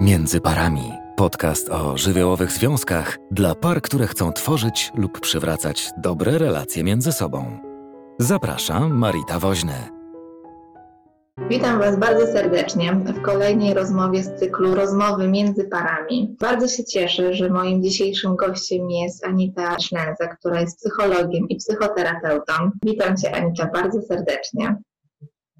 Między parami. Podcast o żywiołowych związkach dla par, które chcą tworzyć lub przywracać dobre relacje między sobą. Zapraszam Marita Woźny. Witam Was bardzo serdecznie w kolejnej rozmowie z cyklu Rozmowy między parami. Bardzo się cieszę, że moim dzisiejszym gościem jest Anita Sznelza, która jest psychologiem i psychoterapeutą. Witam Cię Anita bardzo serdecznie.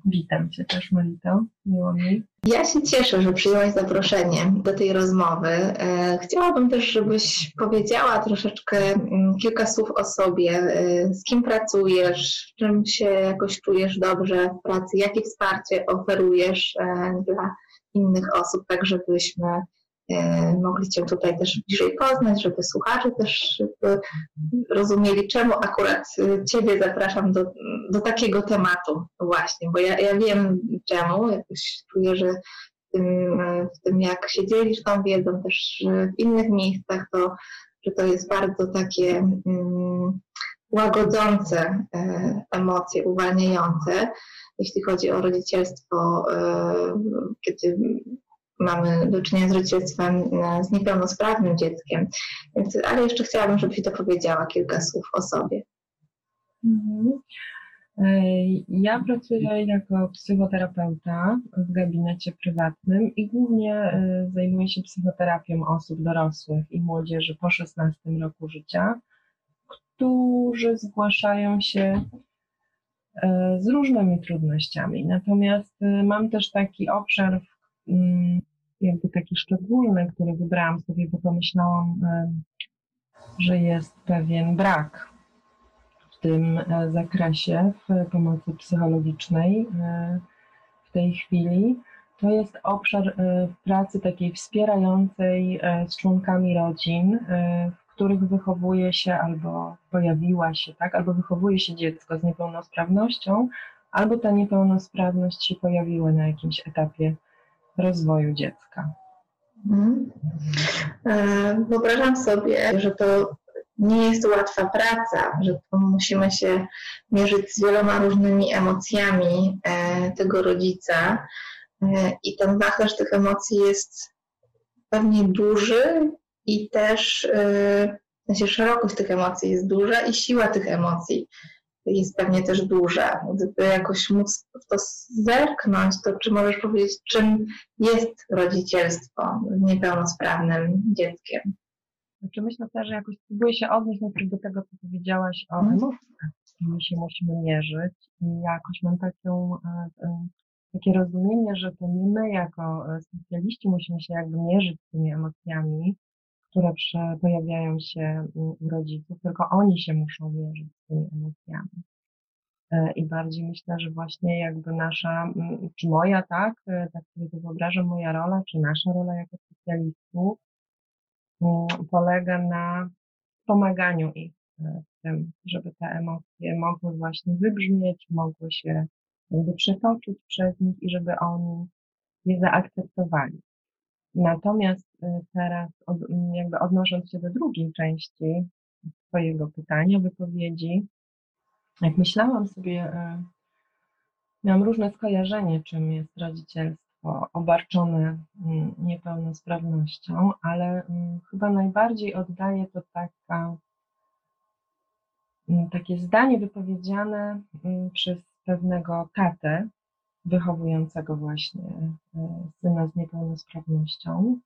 Witam Cię też, Marito. Miło mi. Ja się cieszę, że przyjąłeś zaproszenie do tej rozmowy. E, chciałabym też, żebyś powiedziała troszeczkę mm, kilka słów o sobie. E, z kim pracujesz, czym się jakoś czujesz dobrze w pracy, jakie wsparcie oferujesz e, dla innych osób, tak żebyśmy mogli Cię tutaj też bliżej poznać, żeby słuchacze też rozumieli, czemu akurat e, Ciebie zapraszam do, do takiego tematu właśnie, bo ja, ja wiem czemu, jakoś czuję, że w tym, e, w tym jak się dzielisz tą wiedzą też w innych miejscach, to że to jest bardzo takie mm, łagodzące emocje, uwalniające, jeśli chodzi o rodzicielstwo, kiedy mamy do czynienia z rodzicielstwem e, z niepełnosprawnym dzieckiem. Więc, ale jeszcze chciałabym, żebyś dopowiedziała kilka słów o sobie. Mhm. E, ja pracuję jako psychoterapeuta w gabinecie prywatnym i głównie e, zajmuję się psychoterapią osób dorosłych i młodzieży po 16 roku życia, którzy zgłaszają się z różnymi trudnościami. Natomiast mam też taki obszar, mm, jakby taki szczególny, który wybrałam sobie, bo pomyślałam, e, że jest pewien brak w tym e, zakresie w pomocy psychologicznej e, w tej chwili. To jest obszar pracy takiej wspierającej z członkami rodzin, w których wychowuje się albo pojawiła się, tak, albo wychowuje się dziecko z niepełnosprawnością, albo ta niepełnosprawność się pojawiła na jakimś etapie rozwoju dziecka. Mhm. E, wyobrażam sobie, że to nie jest łatwa praca, że musimy się mierzyć z wieloma różnymi emocjami e, tego rodzica e, i ten wachlarz tych emocji jest pewnie duży i też w sensie szerokość tych emocji jest duża i siła tych emocji jest pewnie też duże. Gdyby jakoś móc w to zerknąć, to czy możesz powiedzieć, czym jest rodzicielstwo z niepełnosprawnym dzieckiem? Znaczy myślę też, że jakoś spróbuję się odnieść do tego, co powiedziałaś o hmm. emocjach, z którymi się musimy mierzyć i jakoś mam taką, e, e, takie rozumienie, że to nie my jako e, specjaliści musimy się jakby mierzyć z tymi emocjami, które pojawiają się u rodziców, tylko oni się muszą mierzyć z tymi emocjami. E, I bardziej myślę, że właśnie jakby nasza, czy moja, tak, e, tak sobie to wyobrażam, moja rola, czy nasza rola jako specjalistów polega na pomaganiu ich e, w tym, żeby te emocje mogły właśnie wybrzmieć, mogły się jakby przetoczyć przez nich i żeby oni je zaakceptowali. Natomiast y, teraz, jakby odnosząc się do drugiej części Twojego pytania, wypowiedzi, jak myślałam sobie, y, miałam różne skojarzenie, czym jest rodzicielstwo obarczone mm, niepełnosprawnością, ale mm, chyba najbardziej oddaje to taka, mm, takie zdanie wypowiedziane przez pewnego tatę, wychowującego właśnie e, syna z niepełnosprawnością,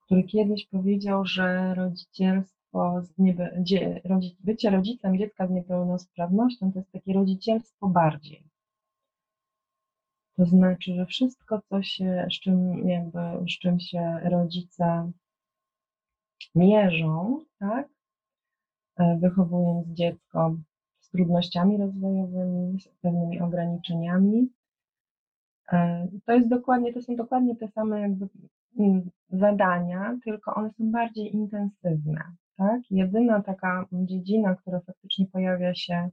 który kiedyś powiedział, że rodzicielstwo, z niebe, dzie, rodzi, bycie rodzicem dziecka z niepełnosprawnością to jest takie rodzicielstwo bardziej. To znaczy, że wszystko, co się, z czym, jakby, z czym się rodzice mierzą, tak, e, wychowując dziecko z trudnościami rozwojowymi, z pewnymi ograniczeniami, to jest dokładnie, to są dokładnie te same jakby mm, zadania, tylko one są bardziej intensywne, tak? Jedyna taka dziedzina, która faktycznie pojawia się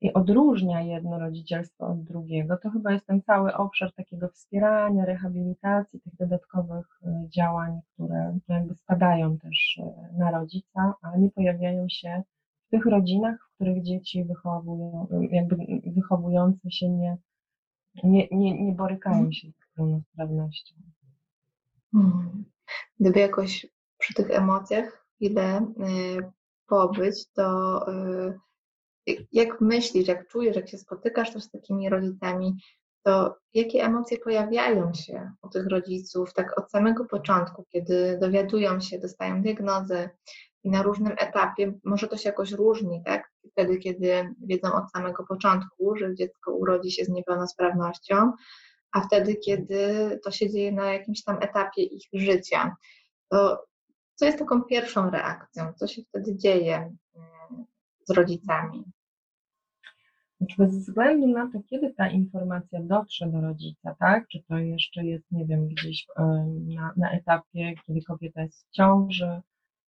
i odróżnia jedno rodzicielstwo od drugiego, to chyba jest ten cały obszar takiego wspierania, rehabilitacji, tych dodatkowych e, działań, które jakby spadają też e, na rodzica, ale nie pojawiają się w tych rodzinach, w których dzieci wychowują, jakby wychowujące się nie nie, nie, nie borykają się z pełnosprawnością. Hmm. Gdyby jakoś przy tych emocjach chwilę y, pobyć, to y, jak myślisz, jak czujesz, jak się spotykasz też z takimi rodzicami, to jakie emocje pojawiają się u tych rodziców tak od samego początku, kiedy dowiadują się, dostają diagnozy i na różnym etapie, może to się jakoś różni, tak? Wtedy, kiedy wiedzą od samego początku, że dziecko urodzi się z niepełnosprawnością, a wtedy, kiedy to się dzieje na jakimś tam etapie ich życia. To co jest taką pierwszą reakcją? Co się wtedy dzieje mm, z rodzicami? Znaczy bez względu na to, kiedy ta informacja dotrze do rodzica, tak? Czy to jeszcze jest, nie wiem, gdzieś na, na etapie, kiedy kobieta jest w ciąży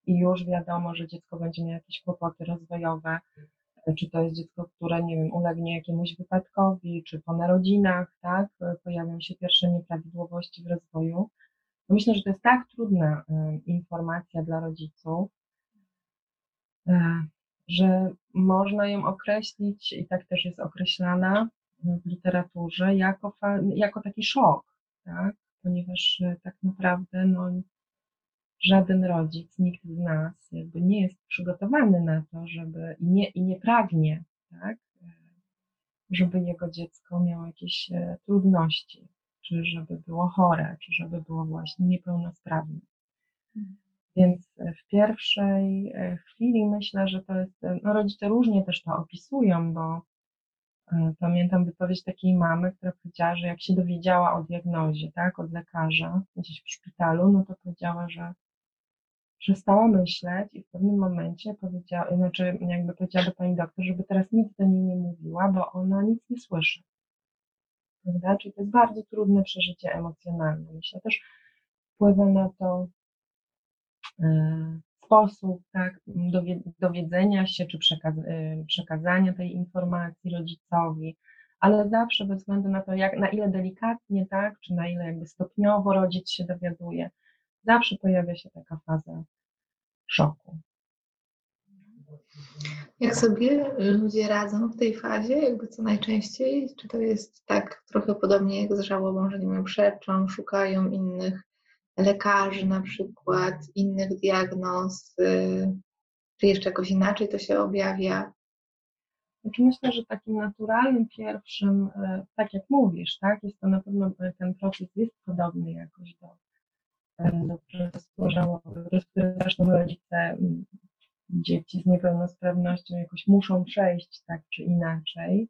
i już wiadomo, że dziecko będzie miało jakieś kłopoty rozwojowe, czy to jest dziecko, które, nie wiem, ulegnie jakiemuś wypadkowi, czy po narodzinach, tak? Pojawią się pierwsze nieprawidłowości w rozwoju. No myślę, że to jest tak trudna informacja dla rodziców, e, że można ją określić, i tak też jest określana w literaturze, jako, jako taki szok, tak? ponieważ e, tak naprawdę no, żaden rodzic, nikt z nas jakby nie jest przygotowany na to, żeby i nie, i nie pragnie, tak? E, żeby jego dziecko miało jakieś e, trudności, czy żeby było chore, czy żeby było właśnie niepełnosprawne. Mhm. Więc w pierwszej e, chwili myślę, że to jest, e, no rodzice różnie też to opisują, bo e, pamiętam wypowiedź takiej mamy, która powiedziała, że jak się dowiedziała o diagnozie, tak, od lekarza gdzieś w szpitalu, no to powiedziała, że przestała myśleć i w pewnym momencie powiedziała, znaczy jakby powiedziała do pani doktor, żeby teraz nic do niej nie mówiła, bo ona nic nie słyszy. Prawda? Czyli to jest bardzo trudne przeżycie emocjonalne. Myślę też wpływa na to E, sposób tak, dowiedzenia się czy e, przekazania tej informacji rodzicowi, ale zawsze bez względu na to, jak, na ile delikatnie, tak, czy na ile jakby stopniowo rodzic się dowiaduje, zawsze pojawia się taka faza szoku. Jak sobie ludzie radzą w tej fazie, jakby co najczęściej? Czy to jest tak trochę podobnie jak z żałobą, że nie wiem, przeczą, szukają innych lekarzy na przykład, innych diagnoz, y, czy jeszcze jakoś inaczej to się objawia? Znaczy myślę, że takim naturalnym pierwszym, y, tak jak mówisz, tak, jest to na pewno y, ten proces jest podobny jakoś do, do procesu żałoby, przez który zresztą rodzice mm, dzieci z niepełnosprawnością jakoś muszą przejść tak czy inaczej.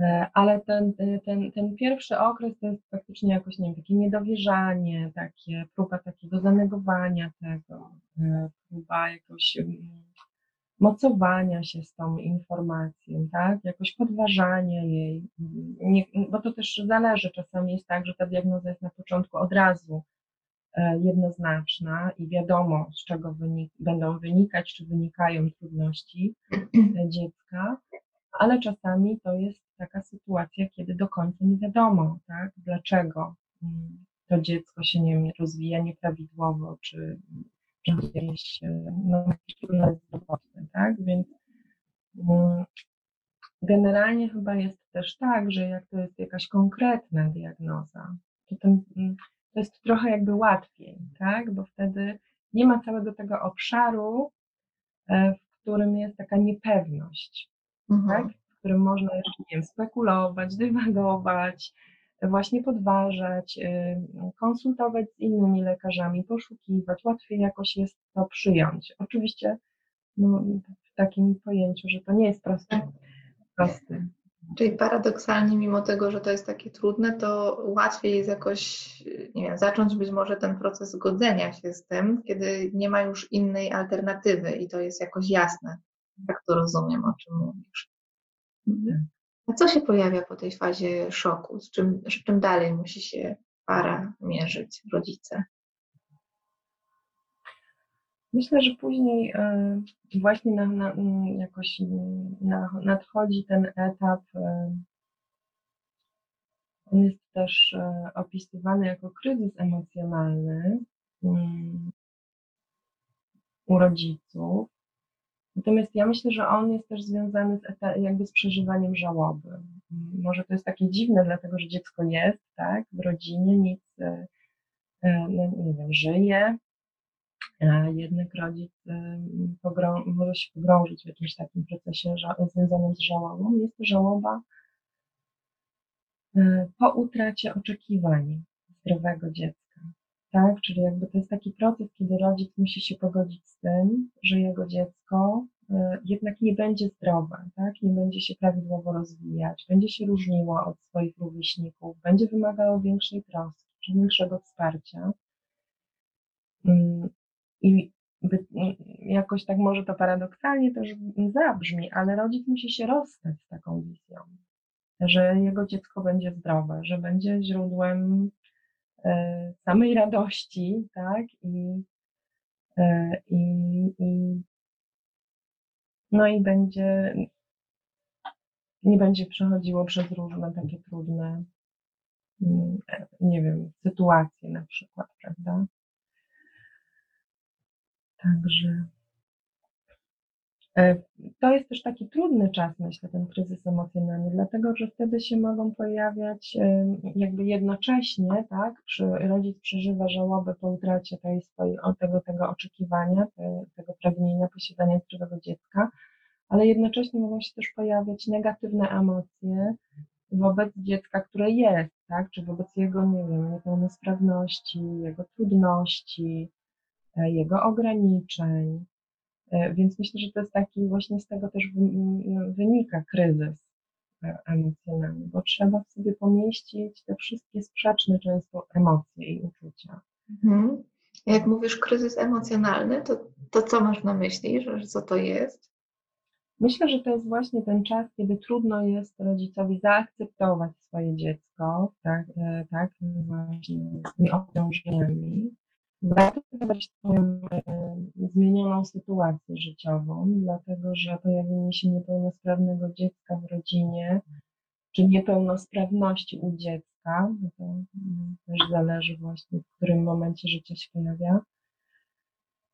E, ale ten, e, ten, ten pierwszy okres to jest faktycznie jakoś, nie wiem, takie niedowierzanie, takie, próba takiego zanegowania tego, e, próba jakoś mm, mocowania się z tą informacją, tak, jakoś podważania jej, nie, bo to też zależy, czasami jest tak, że ta diagnoza jest na początku od razu jednoznaczna i wiadomo, z czego wynik, będą wynikać, czy wynikają trudności dziecka, ale czasami to jest taka sytuacja, kiedy do końca nie wiadomo, tak, dlaczego mm, to dziecko się nie rozwija nieprawidłowo, czy jakieś no, zdrowotne, tak, więc mm, generalnie chyba jest też tak, że jak to jest jakaś konkretna diagnoza, to, ten, mm, to jest trochę jakby łatwiej, tak, bo wtedy nie ma całego tego obszaru, e, w którym jest taka niepewność, mhm. tak? którym można jeszcze, nie wiem, spekulować, dywagować, właśnie podważać, y, konsultować z innymi lekarzami, poszukiwać, łatwiej jakoś jest to przyjąć. Oczywiście no, w takim pojęciu, że to nie jest prosty. prosty. Czyli paradoksalnie, mimo tego, że to jest takie trudne, to łatwiej jest jakoś, nie wiem, zacząć być może ten proces godzenia się z tym, kiedy nie ma już innej alternatywy i to jest jakoś jasne. Tak to rozumiem, o czym mówisz. A co się pojawia po tej fazie szoku? Z czym, z czym dalej musi się para mierzyć, rodzice? Myślę, że później e, właśnie na, na, mm, jakoś na, nadchodzi ten etap. E, on jest też e, opisywany jako kryzys emocjonalny mm, u rodziców. Natomiast ja myślę, że on jest też związany z, jakby z przeżywaniem żałoby. Może to jest takie dziwne, dlatego że dziecko jest, tak, w rodzinie, nic, e, no nie wiem, żyje, a jednak rodzic pogrą- może się pogrążyć w jakimś takim procesie związanym z żałobą. Jest to żałoba po utracie oczekiwań zdrowego dziecka. Tak? Czyli jakby to jest taki proces, kiedy rodzic musi się pogodzić z tym, że jego dziecko jednak nie będzie zdrowe, tak? nie będzie się prawidłowo rozwijać, będzie się różniło od swoich rówieśników, będzie wymagało większej troski, czy większego wsparcia. Mm, I jakoś tak może to paradoksalnie też zabrzmi, ale rodzic musi się rozstać z taką wizją, że jego dziecko będzie zdrowe, że będzie źródłem e, samej radości, tak? I, e, i, i no i będzie, nie będzie przechodziło przez różne takie trudne, mm, nie wiem, sytuacje na przykład, prawda? Także e, to jest też taki trudny czas, myślę, ten kryzys emocjonalny, dlatego że wtedy się mogą pojawiać e, jakby jednocześnie, tak, przy, rodzic przeżywa żałobę po utracie tej swojej, tego, tego oczekiwania, te, tego pragnienia posiadania zdrowego dziecka, ale jednocześnie mogą się też pojawiać negatywne emocje wobec dziecka, które jest, tak, czy wobec jego, nie wiem, niepełnosprawności, jego trudności, E, jego ograniczeń. E, więc myślę, że to jest taki właśnie z tego też wynika kryzys e, emocjonalny, bo trzeba w sobie pomieścić te wszystkie sprzeczne często emocje i uczucia. Mhm. Jak mówisz kryzys emocjonalny, to, to co masz na myśli, że co to jest? Myślę, że to jest właśnie ten czas, kiedy trudno jest rodzicowi zaakceptować swoje dziecko, tak, tak właśnie z tymi obciążeniami, zaakceptować swoją e, zmienioną sytuację życiową, dlatego że pojawienie się niepełnosprawnego dziecka w rodzinie, czy niepełnosprawności u dziecka, to mm, też zależy właśnie w którym momencie życia się pojawia,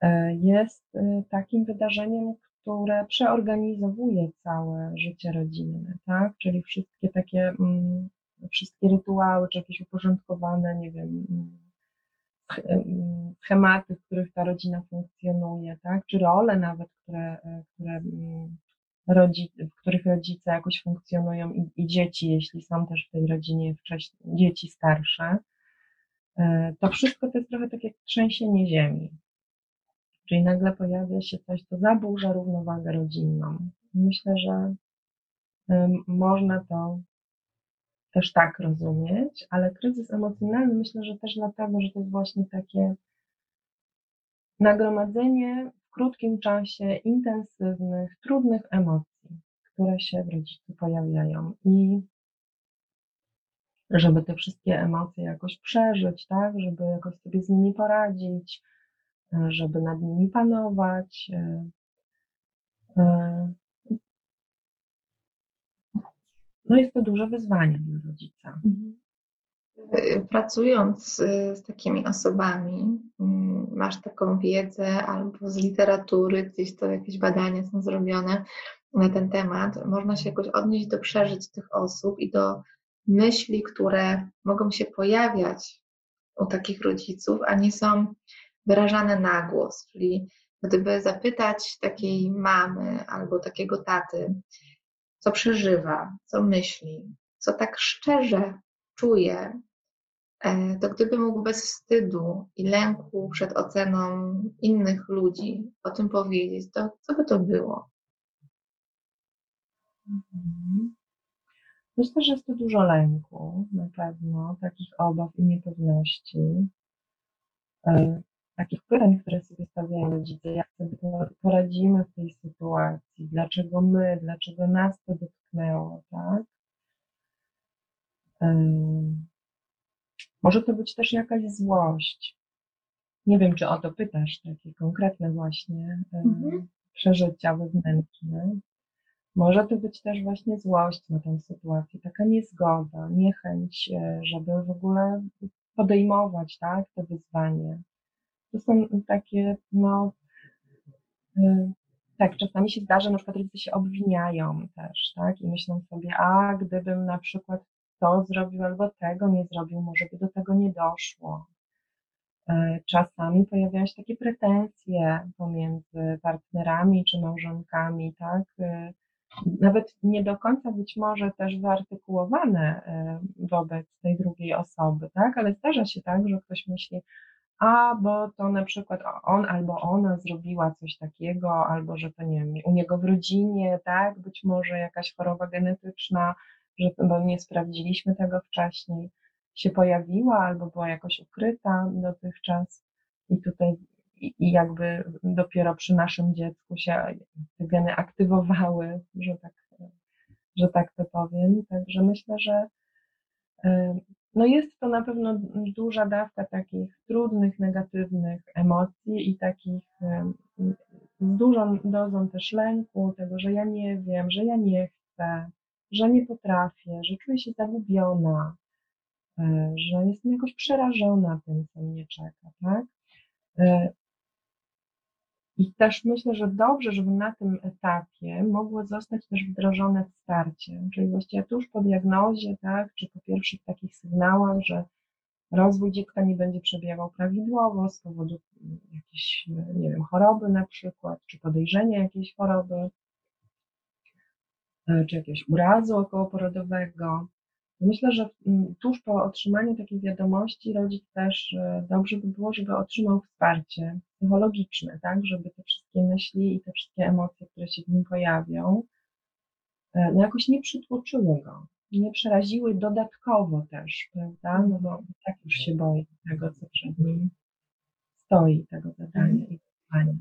e, jest e, takim wydarzeniem, które przeorganizowuje całe życie rodzinne, tak? Czyli wszystkie takie, mm, wszystkie rytuały, czy jakieś uporządkowane, nie wiem, mm, schematy, w których ta rodzina funkcjonuje, tak? czy role nawet, które, e, które mm, rodzi, w których rodzice jakoś funkcjonują i, i dzieci, jeśli są też w tej rodzinie wcześniej, dzieci starsze, e, to wszystko to jest trochę tak jak trzęsienie ziemi. Czyli nagle pojawia się coś, co zaburza równowagę rodzinną. Myślę, że można to też tak rozumieć, ale kryzys emocjonalny myślę, że też dlatego, że to jest właśnie takie nagromadzenie w krótkim czasie intensywnych, trudnych emocji, które się w rodzicu pojawiają. I żeby te wszystkie emocje jakoś przeżyć, tak, żeby jakoś sobie z nimi poradzić, żeby nad nimi panować, e, e, no jest to duże wyzwanie dla rodzica. Mhm. Pracując z takimi osobami, mm, masz taką wiedzę albo z literatury, gdzieś to jakieś badania są zrobione na ten temat, można się jakoś odnieść do przeżyć tych osób i do myśli, które mogą się pojawiać u takich rodziców, a nie są wyrażane na głos. Czyli gdyby zapytać takiej mamy albo takiego taty, co przeżywa, co myśli, co tak szczerze czuje, e, to gdyby mógł bez wstydu i lęku przed oceną innych ludzi o tym powiedzieć, to co by to było? Mhm. Myślę, że jest to dużo lęku, na pewno, takich obaw i niepewności. Takich pytań, które sobie stawiają rodzice, jak sobie poradzimy w tej sytuacji, dlaczego my, dlaczego nas to dotknęło, tak? Może to być też jakaś złość. Nie wiem, czy o to pytasz, takie konkretne właśnie mhm. przeżycia wewnętrzne. Może to być też właśnie złość na tę sytuację, taka niezgoda, niechęć, e, żeby w ogóle podejmować tak, to wyzwanie to są takie, no, y, tak, czasami się zdarza, na przykład rodzice się obwiniają też, tak, i myślą sobie, a gdybym na przykład to zrobił albo tego nie zrobił, może by do tego nie doszło. E, czasami pojawiają się takie pretensje pomiędzy partnerami czy małżonkami, tak? E, nawet nie do końca być może też wyartykułowane wobec tej drugiej osoby, tak? Ale zdarza się tak, że ktoś myśli, a bo to na przykład on albo ona zrobiła coś takiego, albo że to nie wiem, u niego w rodzinie, tak? Być może jakaś choroba genetyczna, że bo nie sprawdziliśmy tego wcześniej się pojawiła albo była jakoś ukryta dotychczas i tutaj i, jakby dopiero przy naszym dziecku się te geny aktywowały, że tak, że tak to powiem. Także myślę, że no jest to na pewno duża dawka takich trudnych, negatywnych emocji i takich z dużą dozą też lęku, tego, że ja nie wiem, że ja nie chcę, że nie potrafię, że czuję się zagubiona, E, że jestem jakoś przerażona tym, co mnie czeka, tak? I też myślę, że dobrze, żeby na tym etapie mogło zostać też wdrożone wsparcie, czyli właściwie tuż po diagnozie, tak, czy po pierwszych takich sygnałach, że rozwój dziecka nie będzie przebiegał prawidłowo z powodu jakiejś, nie wiem, choroby na przykład, czy podejrzenia jakiejś choroby, e, czy jakiegoś urazu okołoporodowego, Myślę, że mm, tuż po otrzymaniu takiej wiadomości rodzic też e, dobrze by było, żeby otrzymał wsparcie psychologiczne, tak, żeby te wszystkie myśli i te wszystkie emocje, które się w nim pojawią, e, no jakoś nie przytłoczyły go, nie przeraziły dodatkowo też, prawda, no bo tak już się boi tego, co przed nim stoi, tego zadania i wyzwania.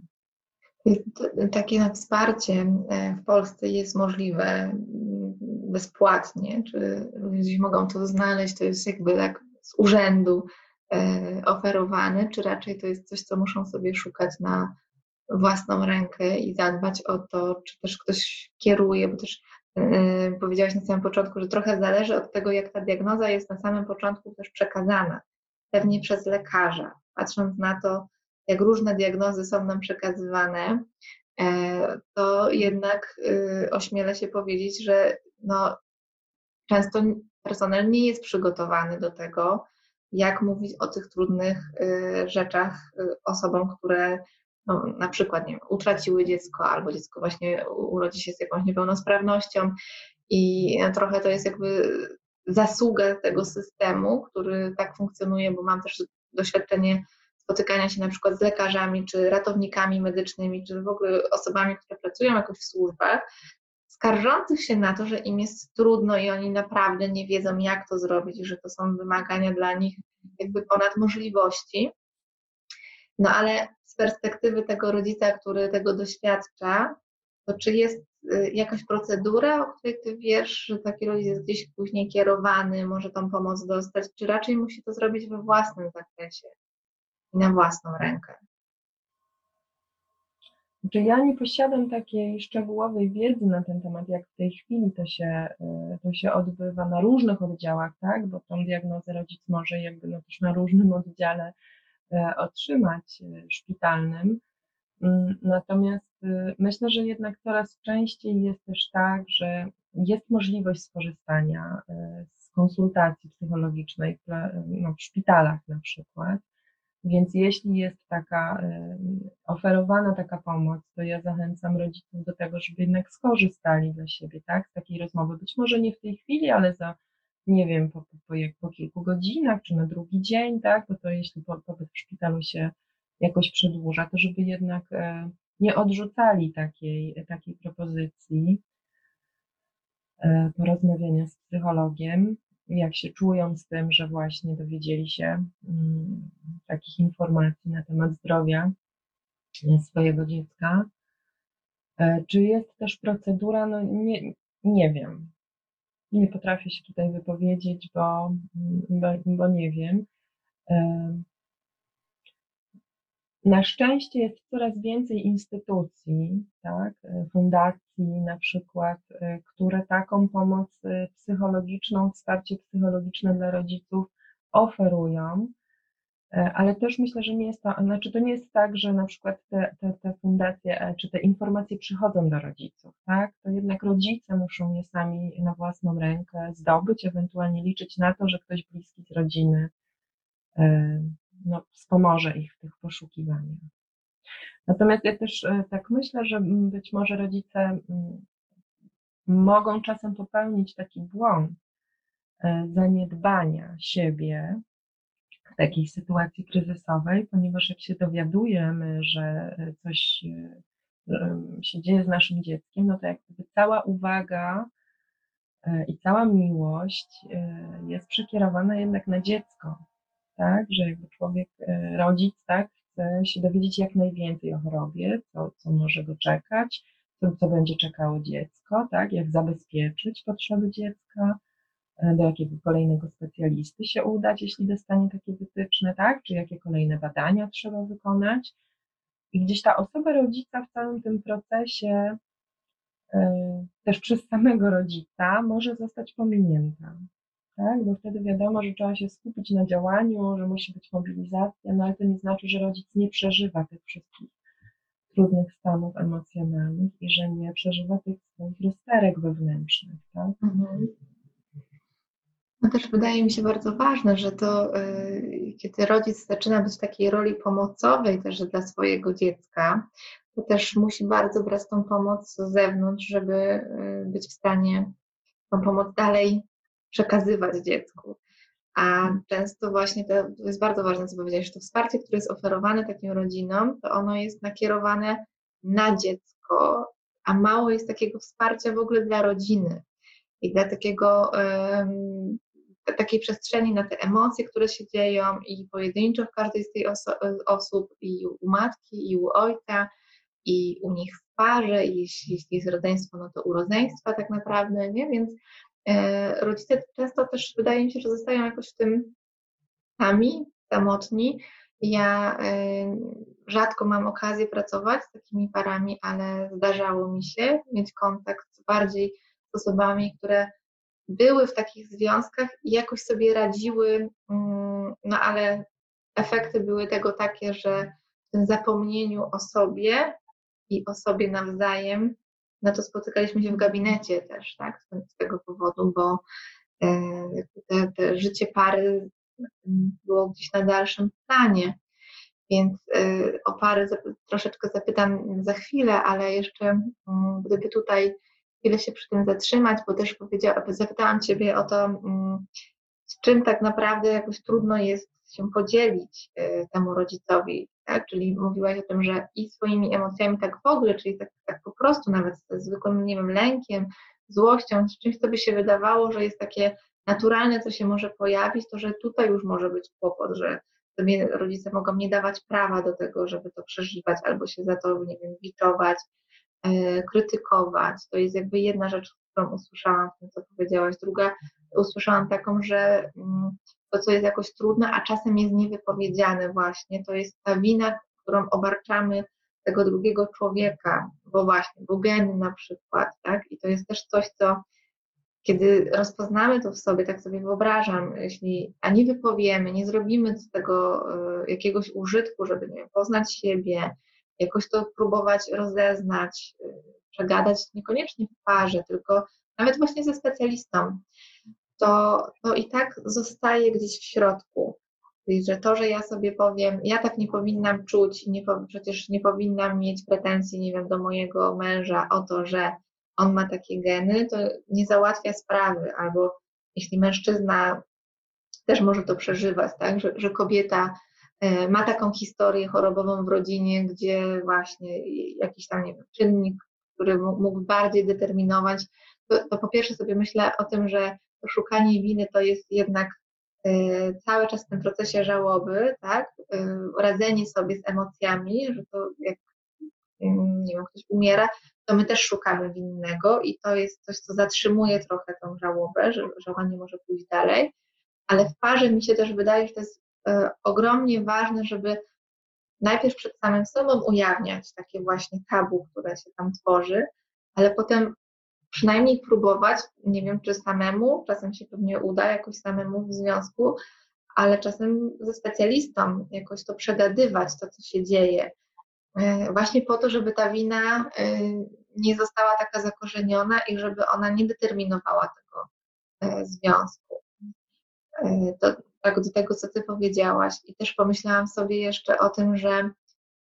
Takie wsparcie e, w Polsce jest możliwe bezpłatnie, czy ludzie mogą to znaleźć, to jest jakby tak z urzędu e, oferowane, czy raczej to jest coś, co muszą sobie szukać na własną rękę i zadbać o to, czy też ktoś kieruje, bo też e, powiedziałaś na samym początku, że trochę zależy od tego, jak ta diagnoza jest na samym początku też przekazana, pewnie przez lekarza, patrząc na to, jak różne diagnozy są nam przekazywane, e, to jednak ośmielę się powiedzieć, że no, często personel nie jest przygotowany do tego, jak mówić o tych trudnych y, rzeczach y, osobom, które no, na przykład nie wiem, utraciły dziecko albo dziecko właśnie urodzi się z jakąś niepełnosprawnością. I trochę to jest jakby zasługa tego systemu, który tak funkcjonuje, bo mam też doświadczenie spotykania się na przykład z lekarzami, czy ratownikami medycznymi, czy w ogóle osobami, które pracują jakoś w służbach, skarżących się na to, że im jest trudno i oni naprawdę nie wiedzą, jak to zrobić, że to są wymagania dla nich jakby ponad możliwości. No ale z perspektywy tego rodzica, który tego doświadcza, to czy jest y, jakaś procedura, o której ty wiesz, że taki rodzic jest gdzieś później kierowany, może tą pomoc dostać, czy raczej musi to zrobić we własnym zakresie i na własną rękę? Znaczy ja nie posiadam takiej szczegółowej wiedzy na ten temat, jak w tej chwili to się, e, to się odbywa na różnych oddziałach, tak? Bo tą diagnozę rodzic może jakby no też na różnym oddziale e, otrzymać e, szpitalnym. Mm, natomiast myślę, że jednak coraz częściej jest też tak, że jest możliwość skorzystania z konsultacji psychologicznej w, no, w szpitalach na przykład. Więc jeśli jest taka oferowana taka pomoc, to ja zachęcam rodziców do tego, żeby jednak skorzystali dla siebie, tak, z takiej rozmowy. Być może nie w tej chwili, ale za, nie wiem, po, po, po kilku godzinach, czy na drugi dzień, tak, bo to jeśli pobyt w szpitalu się jakoś przedłuża, to żeby jednak e, nie odrzucali takiej, takiej propozycji e, porozmawiania z psychologiem jak się czują z tym, że właśnie dowiedzieli się mm, takich informacji na temat zdrowia swojego dziecka. E, czy jest też procedura? No nie, nie wiem. Nie potrafię się tutaj wypowiedzieć, bo, bo, bo nie wiem. E, na szczęście jest coraz więcej instytucji, tak, fundacji na przykład, które taką pomoc psychologiczną, wsparcie psychologiczne dla rodziców oferują, ale też myślę, że nie jest to, znaczy to nie jest tak, że na przykład te, te, te fundacje czy te informacje przychodzą do rodziców, tak? To jednak rodzice muszą je sami na własną rękę zdobyć, ewentualnie liczyć na to, że ktoś bliski z rodziny no, wspomoże ich w tych poszukiwaniach. Natomiast ja też e, tak myślę, że być może rodzice mogą czasem popełnić taki błąd e, zaniedbania siebie w takiej sytuacji kryzysowej, ponieważ jak się dowiadujemy, że coś się dzieje z naszym dzieckiem, no to jak gdyby cała uwaga e, i cała miłość jest przekierowana jednak na dziecko, tak, że jakby człowiek, rodzic, tak, chce się dowiedzieć jak najwięcej o chorobie, co, co może go czekać, co, co będzie czekało dziecko, tak, jak zabezpieczyć potrzeby dziecka, e, do jakiego kolejnego specjalisty się udać, jeśli dostanie takie wytyczne, tak, czy jakie kolejne badania trzeba wykonać. I gdzieś ta osoba rodzica w całym tym procesie, e, też przez samego rodzica, może zostać pominięta tak? Bo wtedy wiadomo, że trzeba się skupić na działaniu, że musi być mobilizacja, no ale to nie znaczy, że rodzic nie przeżywa tych wszystkich trudnych stanów emocjonalnych i że nie przeżywa tych swoich rozterek wewnętrznych, tak? Mhm. No też wydaje mi się bardzo ważne, że to yy, kiedy rodzic zaczyna być w takiej roli pomocowej też dla swojego dziecka, to też musi bardzo brać tą pomoc z zewnątrz, żeby yy, być w stanie tą pomoc dalej przekazywać dziecku. A często właśnie to, to jest bardzo ważne, co powiedziałeś, że to wsparcie, które jest oferowane takim rodzinom, to ono jest nakierowane na dziecko, a mało jest takiego wsparcia w ogóle dla rodziny i dla takiego, um, takiej przestrzeni na te emocje, które się dzieją i pojedynczo w każdej z tych oso osób, i u matki, i u ojca, i u nich w parze, i jeśli, jeśli jest rodzeństwo, no to u rodzeństwa tak naprawdę, nie? Więc rodzice często też wydaje mi się, że zostają jakoś w tym sami, samotni. Ja e, rzadko mam okazję pracować z takimi parami, ale zdarzało mi się mieć kontakt bardziej z osobami, które były w takich związkach i jakoś sobie radziły, mm, no ale efekty były tego takie, że w tym zapomnieniu o sobie i o sobie nawzajem no to spotykaliśmy się w gabinecie też, tak, z tego powodu, bo e, te, te życie pary było gdzieś na dalszym planie. Więc e, o pary troszeczkę zapytam za chwilę, ale jeszcze mm, gdyby tutaj chwilę się przy tym zatrzymać, bo też powiedziałam, zapytałam Ciebie o to, mm, z czym tak naprawdę jakoś trudno jest się podzielić e, temu rodzicowi, tak? Czyli mówiłaś o tym, że i swoimi emocjami tak w ogóle, czyli tak, tak po prostu nawet ze zwykłym, nie wiem, lękiem, złością, z czymś, co by się wydawało, że jest takie naturalne, co się może pojawić, to że tutaj już może być kłopot, że sobie rodzice mogą nie dawać prawa do tego, żeby to przeżywać, albo się za to, nie wiem, biczować, e, krytykować. To jest jakby jedna rzecz, którą usłyszałam w tym, co powiedziałaś. Druga, usłyszałam taką, że mm, to, co jest jakoś trudne, a czasem jest niewypowiedziane właśnie, to jest ta wina, którą obarczamy tego drugiego człowieka, bo właśnie, bo na przykład, tak? I to jest też coś, co kiedy rozpoznamy to w sobie, tak sobie wyobrażam, jeśli ani wypowiemy, nie zrobimy z tego y, jakiegoś użytku, żeby nie wiem, poznać siebie, jakoś to próbować rozeznać, y, przegadać niekoniecznie w parze, tylko nawet właśnie ze specjalistą, to, to i tak zostaje gdzieś w środku. Czyli, że to, że ja sobie powiem, ja tak nie powinnam czuć, nie, przecież nie powinnam mieć pretensji, nie wiem, do mojego męża o to, że on ma takie geny, to nie załatwia sprawy. Albo jeśli mężczyzna też może to przeżywać, tak, że, że kobieta e, ma taką historię chorobową w rodzinie, gdzie właśnie jakiś tam nie wiem, czynnik, który mógł bardziej determinować, to, to po pierwsze sobie myślę o tym, że szukanie winy to jest jednak e, cały czas w tym procesie żałoby, tak? E, radzenie sobie z emocjami, że to jak mm, nie wiem, ktoś umiera, to my też szukamy winnego i to jest coś, co zatrzymuje trochę tą żałobę, że, że ona nie może pójść dalej. Ale w parze mi się też wydaje, że to jest e, ogromnie ważne, żeby najpierw przed samym sobą ujawniać takie właśnie tabu, które się tam tworzy, ale potem przynajmniej próbować, nie wiem czy samemu, czasem się pewnie uda jakoś samemu w związku, ale czasem ze specjalistą jakoś to przegadywać, to co się dzieje. E, właśnie po to, żeby ta wina e, nie została taka zakorzeniona i żeby ona nie determinowała tego e, związku. To tak do tego, co ty powiedziałaś i też pomyślałam sobie jeszcze o tym, że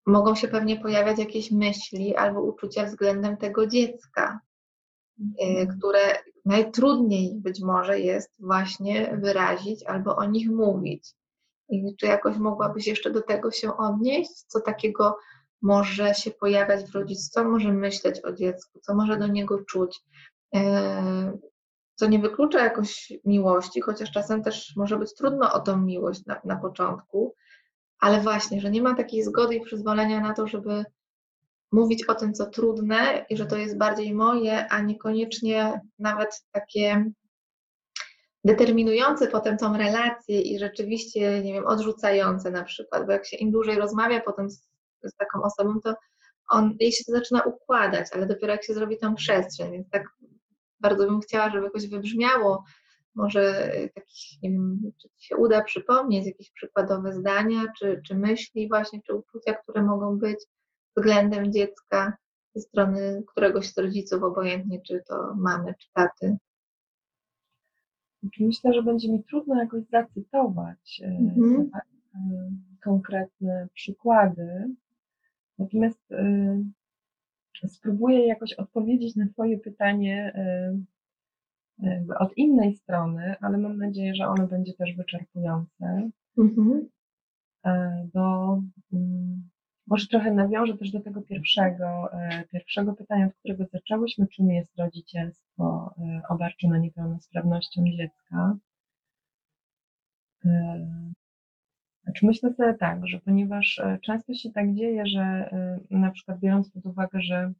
mogą się pewnie pojawiać jakieś myśli albo uczucia względem tego dziecka, które najtrudniej być może jest właśnie wyrazić albo o nich mówić. I czy jakoś mogłabyś jeszcze do tego się odnieść? Co takiego może się pojawiać w rodzicu? Co może myśleć o dziecku? Co może do niego czuć? Y, co nie wyklucza jakoś miłości, chociaż czasem też może być trudno o tą miłość na, na początku, ale właśnie, że nie ma takiej zgody i przyzwolenia na to, żeby mówić o tym, co trudne i że to jest bardziej moje, a niekoniecznie nawet takie determinujące potem tą relację i rzeczywiście, nie wiem, odrzucające na przykład, bo jak się im dłużej rozmawia potem z, z taką osobą, to on, jej się to zaczyna układać, ale dopiero jak się zrobi tą przestrzeń, więc tak bardzo bym chciała, żeby jakoś wybrzmiało, może takich, nie wiem, czy się uda przypomnieć jakieś przykładowe zdania, czy, czy myśli właśnie, czy uczucia, które mogą być względem dziecka ze strony któregoś z rodziców, obojętnie czy to mamy, czy taty. Myślę, że będzie mi trudno jakoś zacytować. E, konkretne przykłady, natomiast e, spróbuję jakoś odpowiedzieć na Twoje pytanie od innej strony, ale mam nadzieję, że ono będzie też wyczerpujące. Mhm. Bo mm, może trochę nawiążę też do tego pierwszego, e, pierwszego pytania, od którego zaczęłyśmy, czym jest rodzicielstwo e, obarczone niepełnosprawnością dziecka. E, znaczy myślę sobie tak, że ponieważ często się tak dzieje, że na przykład biorąc pod uwagę, że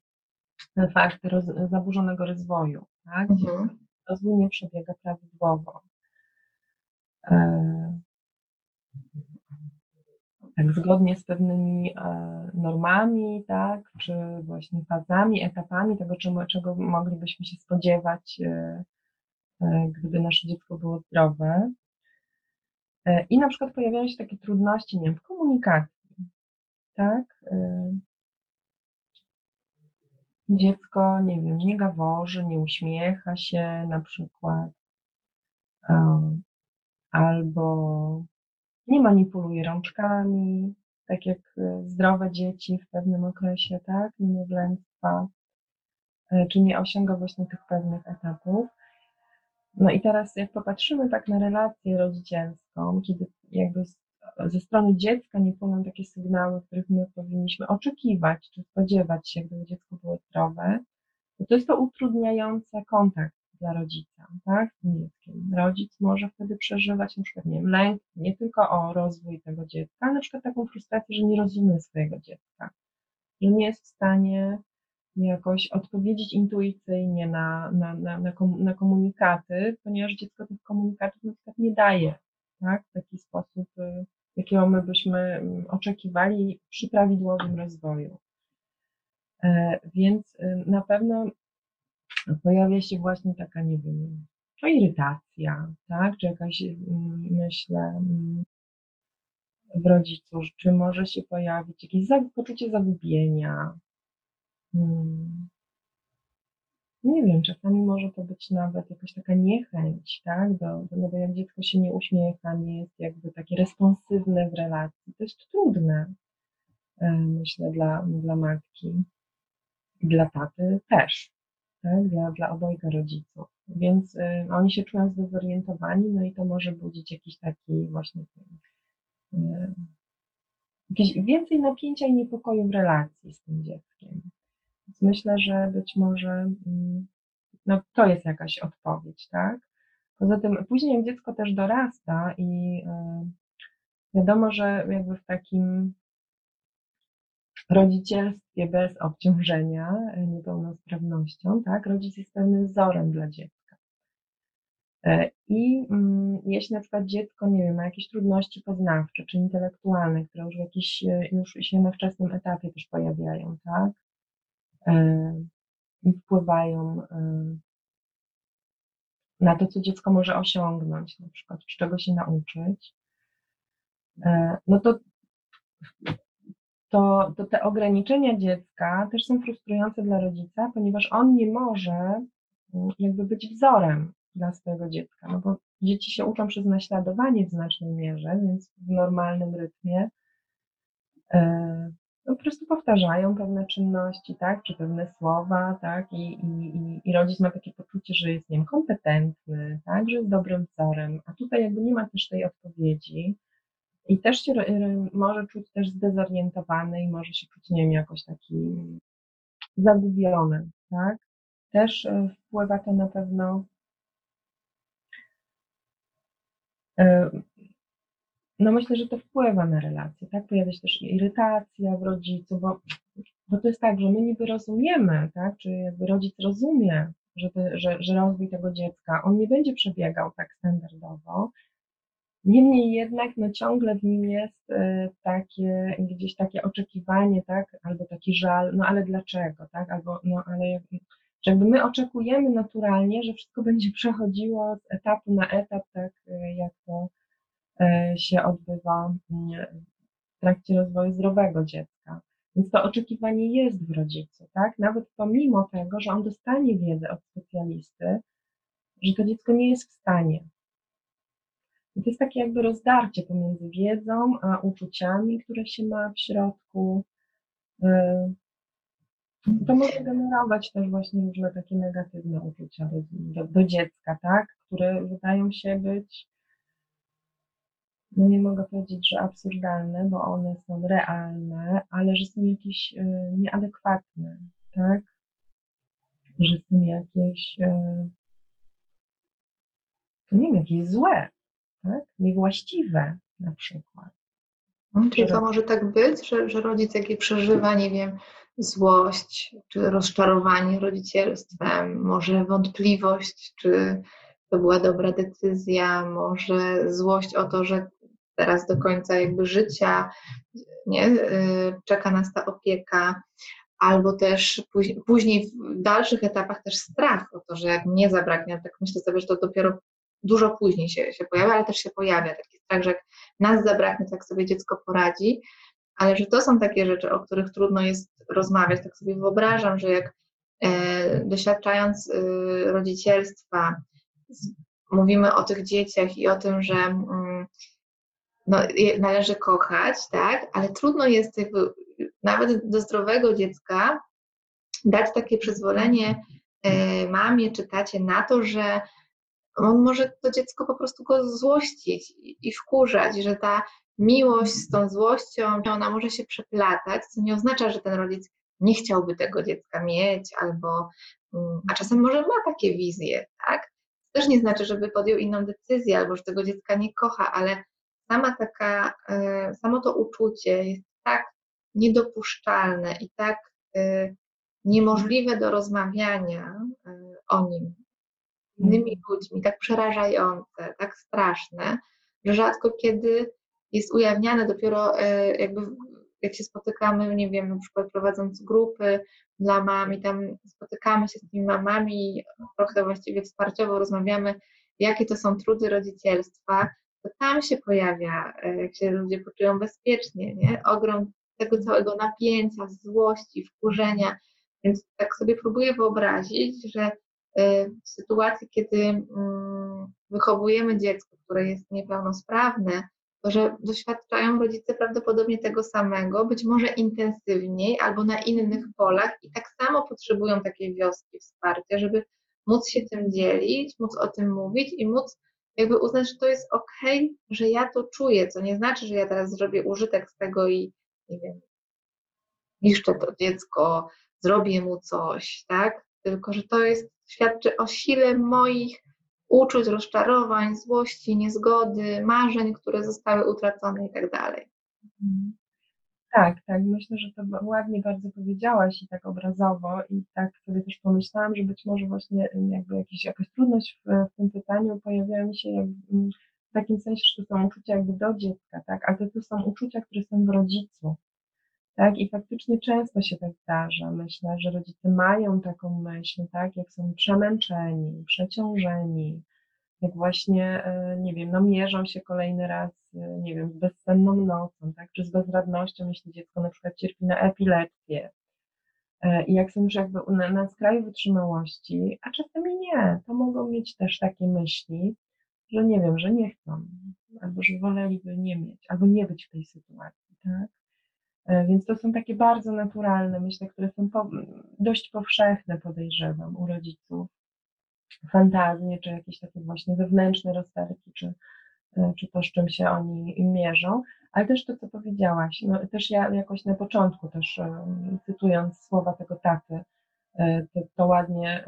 fakty roz, zaburzonego rozwoju, tak? Mhm. rozwój nie przebiega prawidłowo tak zgodnie z pewnymi e, normami, tak, czy właśnie fazami, etapami tego, czego, czego moglibyśmy się spodziewać, e, e, gdyby nasze dziecko było zdrowe. I na przykład pojawiają się takie trudności, nie wiem, w komunikacji, tak? Dziecko, nie wiem, nie gaworzy, nie uśmiecha się na przykład, albo nie manipuluje rączkami, tak jak e, zdrowe dzieci w pewnym okresie, tak, niemowlęctwa, e, czy nie osiąga właśnie tych pewnych etapów. No i teraz jak popatrzymy tak na relację rodzicielską, kiedy jakby ze strony dziecka nie płyną takie sygnały, których my powinniśmy oczekiwać, czy spodziewać się, gdyby dziecko było zdrowe, to, to jest to utrudniające kontakt dla rodzica, tak, dzieckiem. Rodzic może wtedy przeżywać na przykład, nie wiem, lęk nie tylko o rozwój tego dziecka, ale na przykład taką frustrację, że nie rozumie swojego dziecka, że nie jest w stanie jakoś odpowiedzieć intuicyjnie na, na, na, na, komunikaty, ponieważ dziecko tych komunikatów na przykład nie daje, tak, w taki sposób, y, jakiego my byśmy mm, oczekiwali przy prawidłowym rozwoju. E, więc y, na pewno pojawia się właśnie taka, nie wiem, to irytacja, tak, czy jakaś, mm, myślę, mm, w rodzicu, czy może się pojawić jakieś poczucie zagubienia. Hmm. Nie wiem, czasami może to być nawet jakaś taka niechęć, tak, do, do, no bo jak dziecko się nie uśmiecha, nie jest jakby takie responsywne w relacji, to jest trudne, e, myślę, dla, dla matki. Dla taty też tak, dla, dla obojga rodziców. Więc y, oni się czują zdezorientowani, no i to może budzić jakiś taki właśnie y, jakieś więcej napięcia i niepokoju w relacji z tym dzieckiem. Więc myślę, że być może y, no, to jest jakaś odpowiedź, tak? Poza tym później dziecko też dorasta i y, wiadomo, że jakby w takim rodzicielstwie bez obciążenia e, niepełnosprawnością, tak? Rodzic jest pewnym wzorem dla dziecka. E, I mm, jeśli na przykład dziecko, nie wiem, ma jakieś trudności poznawcze czy intelektualne, które już, jakiś, e, już się na wczesnym etapie też pojawiają, tak? I wpływają na to, co dziecko może osiągnąć, na przykład, z czego się nauczyć, no to to, to te ograniczenia dziecka też są frustrujące dla rodzica, ponieważ on nie może mm, jakby być wzorem dla swojego dziecka, no bo dzieci się uczą przez naśladowanie w znacznej mierze, więc w normalnym rytmie e, no, po prostu powtarzają pewne czynności, tak, czy pewne słowa, tak, i, i, i rodzic ma takie poczucie, że jest, nie wiem, kompetentny, tak, że jest dobrym wzorem, a tutaj jakby nie ma też tej odpowiedzi i też się może czuć też zdezorientowany i może się czuć, nie wiem, jakoś taki zagubiony, tak. Też e, wpływa to na pewno e, no myślę, że to wpływa na relacje, tak? Pojawia się też irytacja w rodzicu, bo, bo to jest tak, że my niby rozumiemy, tak? Czy jakby rodzic rozumie, że, że, że rozwój tego dziecka, on nie będzie przebiegał tak standardowo, Niemniej jednak no ciągle w nim jest y, takie, gdzieś takie oczekiwanie, tak, albo taki żal, no ale dlaczego, tak, albo no ale jakby my oczekujemy naturalnie, że wszystko będzie przechodziło z etapu na etap, tak y, jak to E, się odbywa mm, w trakcie rozwoju zdrowego dziecka. Więc to oczekiwanie jest w rodzicu, tak? Nawet pomimo tego, że on dostanie wiedzę od specjalisty, że to dziecko nie jest w stanie. I to jest takie jakby rozdarcie pomiędzy wiedzą a uczuciami, które się ma w środku. E, to może generować też właśnie różne takie negatywne uczucia do, do, do dziecka, tak? Które wydają się być no nie mogę powiedzieć, że absurdalne, bo one są realne, ale że są jakieś y, nieadekwatne, tak? Że są jakieś, y, nie wiem, jakieś złe, tak? Niewłaściwe na przykład. No, czyli to może tak być, że, że rodzic jaki przeżywa, nie wiem, złość czy rozczarowanie rodzicielstwem, może wątpliwość, czy to była dobra decyzja, może złość o to, że teraz do końca jakby życia, nie? Y, czeka nas ta opieka, albo też później w dalszych etapach też strach o to, że jak nie zabraknie, tak myślę sobie, że to dopiero dużo później się, się pojawia, ale też się pojawia taki strach, że jak nas zabraknie, to jak sobie dziecko poradzi, ale że to są takie rzeczy, o których trudno jest rozmawiać. Tak sobie wyobrażam, że jak e, doświadczając e, rodzicielstwa, z, mówimy o tych dzieciach i o tym, że mm, no, należy kochać, tak, ale trudno jest jakby nawet do zdrowego dziecka dać takie przyzwolenie e, mamie czy tacie na to, że on może to dziecko po prostu go złościć i wkurzać, że ta miłość z tą złością, ona może się przeplatać, co nie oznacza, że ten rodzic nie chciałby tego dziecka mieć, albo, mm, a czasem może ma takie wizje, tak? To też nie znaczy, żeby podjął inną decyzję, albo że tego dziecka nie kocha, ale sama taka, e, samo to uczucie jest tak niedopuszczalne i tak e, niemożliwe do rozmawiania e, o nim innymi mm. ludźmi, tak przerażające, tak straszne, że rzadko kiedy jest ujawniane dopiero jakby jak się spotykamy, nie wiem, na przykład prowadząc grupy dla mam i tam spotykamy się z tymi mamami i trochę właściwie wsparciowo rozmawiamy, jakie to są trudy rodzicielstwa, to tam się pojawia, e, jak się ludzie poczują bezpiecznie, nie? ogrom tego całego napięcia, złości, wkurzenia. Więc tak sobie próbuję wyobrazić, że e, w sytuacji, kiedy mm, wychowujemy dziecko, które jest niepełnosprawne, to że doświadczają rodzice prawdopodobnie tego samego, być może intensywniej albo na innych polach i tak samo potrzebują takiej wioski wsparcia, żeby móc się tym dzielić, móc o tym mówić i móc jakby uznać, że to jest ok, że ja to czuję, co nie znaczy, że ja teraz zrobię użytek z tego i nie wiem, niszczę to dziecko, zrobię mu coś, tak? Tylko, że to jest, świadczy o sile moich uczuć, rozczarowań, złości, niezgody, marzeń, które zostały utracone i tak dalej. Mhm. Tak, tak. Myślę, że to ładnie bardzo powiedziałaś i tak obrazowo i tak sobie też pomyślałam, że być może właśnie jakby jakiś, jakaś trudność w, w tym pytaniu pojawia mi się jakby, w takim sensie, że to są uczucia jakby do dziecka, tak, ale to są uczucia, które są w rodzicu, tak, i faktycznie często się tak zdarza. Myślę, że rodzice mają taką myśl, tak, jak są przemęczeni, przeciążeni, jak właśnie, e, nie wiem, no mierzą się kolejny raz, e, nie wiem, z bezsenną nocą, tak, czy z bezradnością, jeśli dziecko na przykład cierpi na epilepsję. E, I jak są już jakby na, na skraju wytrzymałości, a czasami nie, to mogą mieć też takie myśli, że nie wiem, że nie chcą, albo że woleliby nie mieć, albo nie być w tej sytuacji, tak? E, więc to są takie bardzo naturalne, myślę, które są po, dość powszechne, podejrzewam, u rodziców. Fantazje, czy jakieś takie właśnie wewnętrzne rozterki, czy, e, czy to, z czym się oni mierzą. Ale też to, co powiedziałaś, no też ja jakoś na początku też cytując słowa tego taty, e, to, to ładnie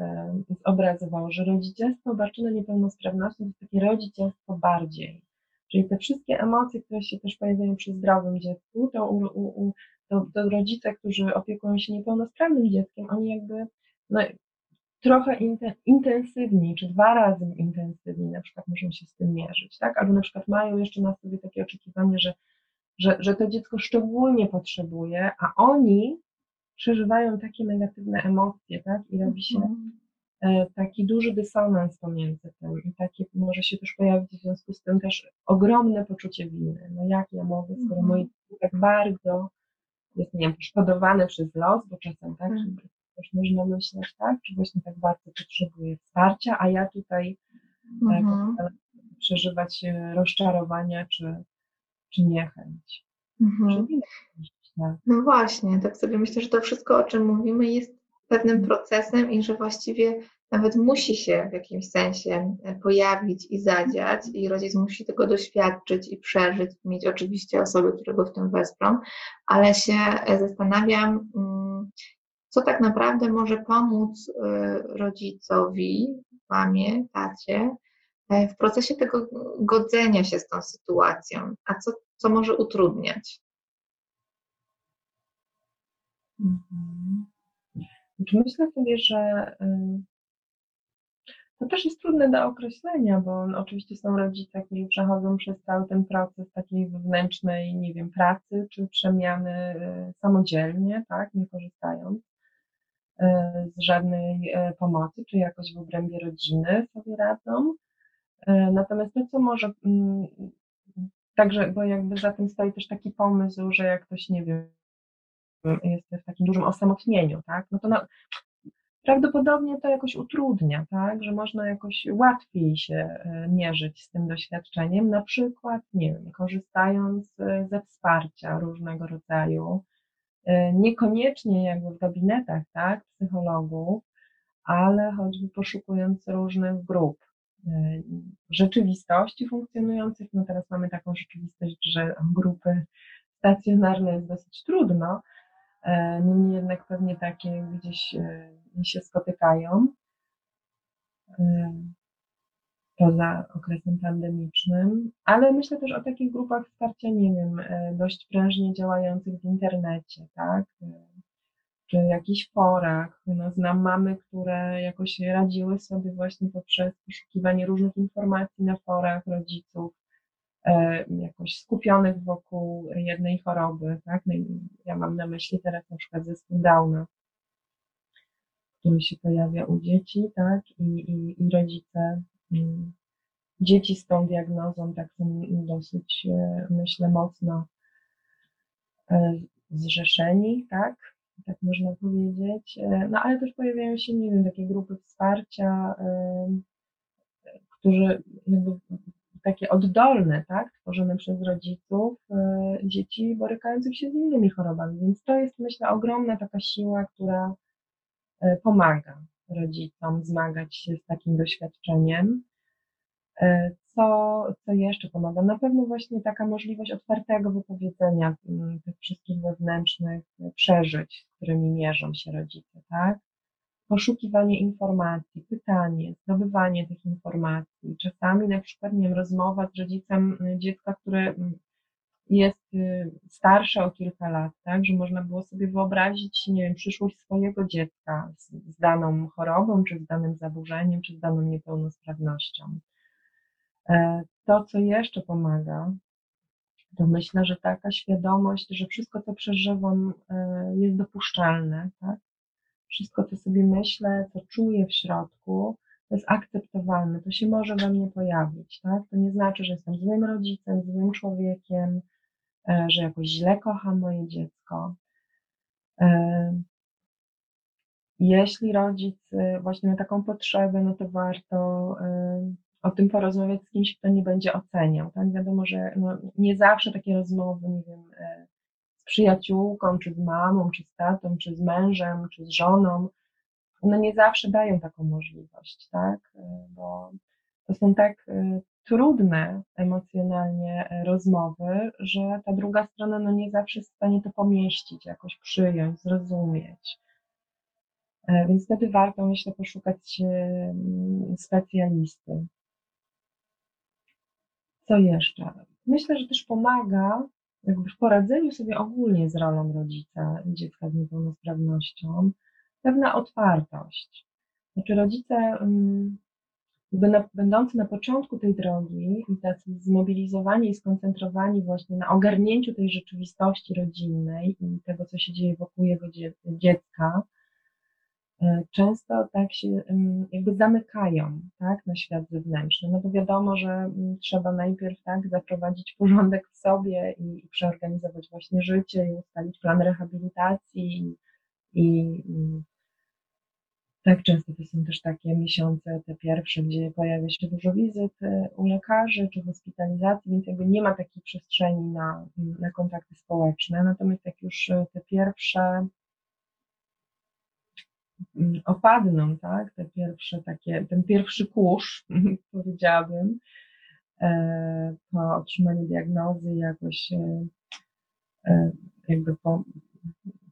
zobrazowało, że rodzicielstwo obarczone niepełnosprawnością to jest takie rodzicielstwo bardziej. Czyli te wszystkie emocje, które się też pojawiają przy zdrowym dziecku, to, u, u, to, to rodzice, którzy opiekują się niepełnosprawnym dzieckiem, oni jakby no, trochę intensywniej, czy dwa razy intensywniej na przykład muszą się z tym mierzyć, tak? Albo na przykład mają jeszcze na sobie takie oczekiwanie, że, że, że to dziecko szczególnie potrzebuje, a oni przeżywają takie negatywne emocje, tak? I robi się mhm. Taki duży dysonans pomiędzy tym i takie może się też pojawić w związku z tym też ogromne poczucie winy. No jak ja mogę, skoro mm. moi tak bardzo jest, nie wiem, poszkodowany przez los, bo czasem tak, mm. też można myśleć, tak, czy właśnie tak bardzo potrzebuje wsparcia, a ja tutaj mm -hmm. przeżywać e, rozczarowania czy, czy niechęć. -hmm. Tak. No właśnie, tak sobie myślę, że to wszystko, o czym mówimy, jest pewnym procesem i że właściwie nawet musi się w jakimś sensie e, pojawić i zadziać, i rodzic musi tego doświadczyć i przeżyć, mieć oczywiście osoby, które go w tym wesprą, ale się e, zastanawiam, mm, co tak naprawdę może pomóc e, rodzicowi, mamie, tacie, w procesie tego godzenia się z tą sytuacją, a co, co może utrudniać. Mhm. Myślę sobie, że to też jest trudne do określenia, bo oczywiście są rodzice, którzy przechodzą przez cały ten proces takiej wewnętrznej, nie wiem, pracy czy przemiany y, samodzielnie, tak, nie korzystając y, z żadnej y, pomocy, czy jakoś w obrębie rodziny sobie radzą. Natomiast to, co może, mm, także, bo jakby za tym stoi też taki pomysł, że jak ktoś, nie wiem, jest w takim dużym osamotnieniu, tak, no to na, prawdopodobnie to jakoś utrudnia, tak, że można jakoś łatwiej się e, mierzyć z tym doświadczeniem, na przykład, nie wiem, korzystając e, ze wsparcia różnego rodzaju, niekoniecznie jakby w gabinetach, tak, psychologów, ale choćby poszukując różnych grup rzeczywistości funkcjonujących. No teraz mamy taką rzeczywistość, że grupy stacjonarne jest dosyć trudno, niemniej jednak pewnie takie gdzieś e, się spotykają e, poza okresem pandemicznym, ale myślę też o takich grupach wsparcia, nie wiem, dość prężnie działających w internecie, tak, czy jakichś forach. No, znam mamy, które jakoś radziły sobie właśnie poprzez poszukiwanie różnych informacji na forach rodziców, E, jakoś skupionych wokół jednej choroby, tak? No ja mam na myśli teraz na przykład zespół Downa, który się pojawia u dzieci, tak? I, i, i rodzice, mm, dzieci z tą diagnozą tak są dosyć, e, myślę, mocno e, zrzeszeni, tak? Tak można powiedzieć. No ale też pojawiają się, nie wiem, takie grupy wsparcia, którzy jakby takie oddolne, tak, tworzone przez rodziców e, dzieci borykających się z innymi chorobami. Więc to jest, myślę, ogromna taka siła, która e, pomaga rodzicom zmagać się z takim doświadczeniem. E, co, co jeszcze pomaga? Na pewno właśnie taka możliwość otwartego wypowiedzenia mm, tych wszystkich wewnętrznych przeżyć, z którymi mierzą się rodzice, tak? Poszukiwanie informacji, pytanie, zdobywanie tych informacji. Czasami na przykład, nie wiem, rozmowa z rodzicem y, dziecka, które mm, jest y, starsze o kilka lat, tak, że można było sobie wyobrazić, nie wiem, przyszłość swojego dziecka z, z daną chorobą, czy z danym zaburzeniem, czy z daną niepełnosprawnością. E, to, co jeszcze pomaga, to myślę, że taka świadomość, że wszystko, co przeżywam, e, jest dopuszczalne, tak? Wszystko, co sobie myślę, co czuję w środku, to jest akceptowalne, to się może we mnie pojawić, tak? To nie znaczy, że jestem złym rodzicem, złym człowiekiem, e, że jakoś źle kocham moje dziecko. E, jeśli rodzic e, właśnie ma taką potrzebę, no to warto o tym porozmawiać z kimś, kto nie będzie oceniał. Tak? Wiadomo, że no, nie zawsze takie rozmowy, nie wiem, przyjaciółką, czy z mamą, czy z tatą, czy z mężem, czy z żoną, one nie zawsze dają taką możliwość, tak? E, bo to są tak e, trudne emocjonalnie rozmowy, że ta druga strona no nie zawsze jest w stanie to pomieścić, jakoś przyjąć, zrozumieć. Więc wtedy warto, myślę, poszukać specjalisty. Co jeszcze? Myślę, że też pomaga jakby w poradzeniu sobie ogólnie z rolą rodzica dziecka z niepełnosprawnością pewna otwartość. Znaczy rodzice mm, na, będący na początku tej drogi i tacy zmobilizowani i skoncentrowani właśnie na ogarnięciu tej rzeczywistości rodzinnej i tego, co się dzieje wokół jego dziecka, często tak się jakby zamykają tak, na świat zewnętrzny. No bo wiadomo, że trzeba najpierw tak zaprowadzić porządek w sobie i, przeorganizować właśnie życie i ustalić plan rehabilitacji i, i tak często to są też takie miesiące, te pierwsze, gdzie pojawia się dużo wizyt e, u lekarzy czy hospitalizacji, więc jakby nie ma takiej przestrzeni na, na kontakty społeczne. Natomiast jak już e, te pierwsze Mm, opadną, tak, te pierwsze takie, ten pierwszy kurz, powiedziałabym, e, po otrzymaniu diagnozy jakoś e, e, jakby po,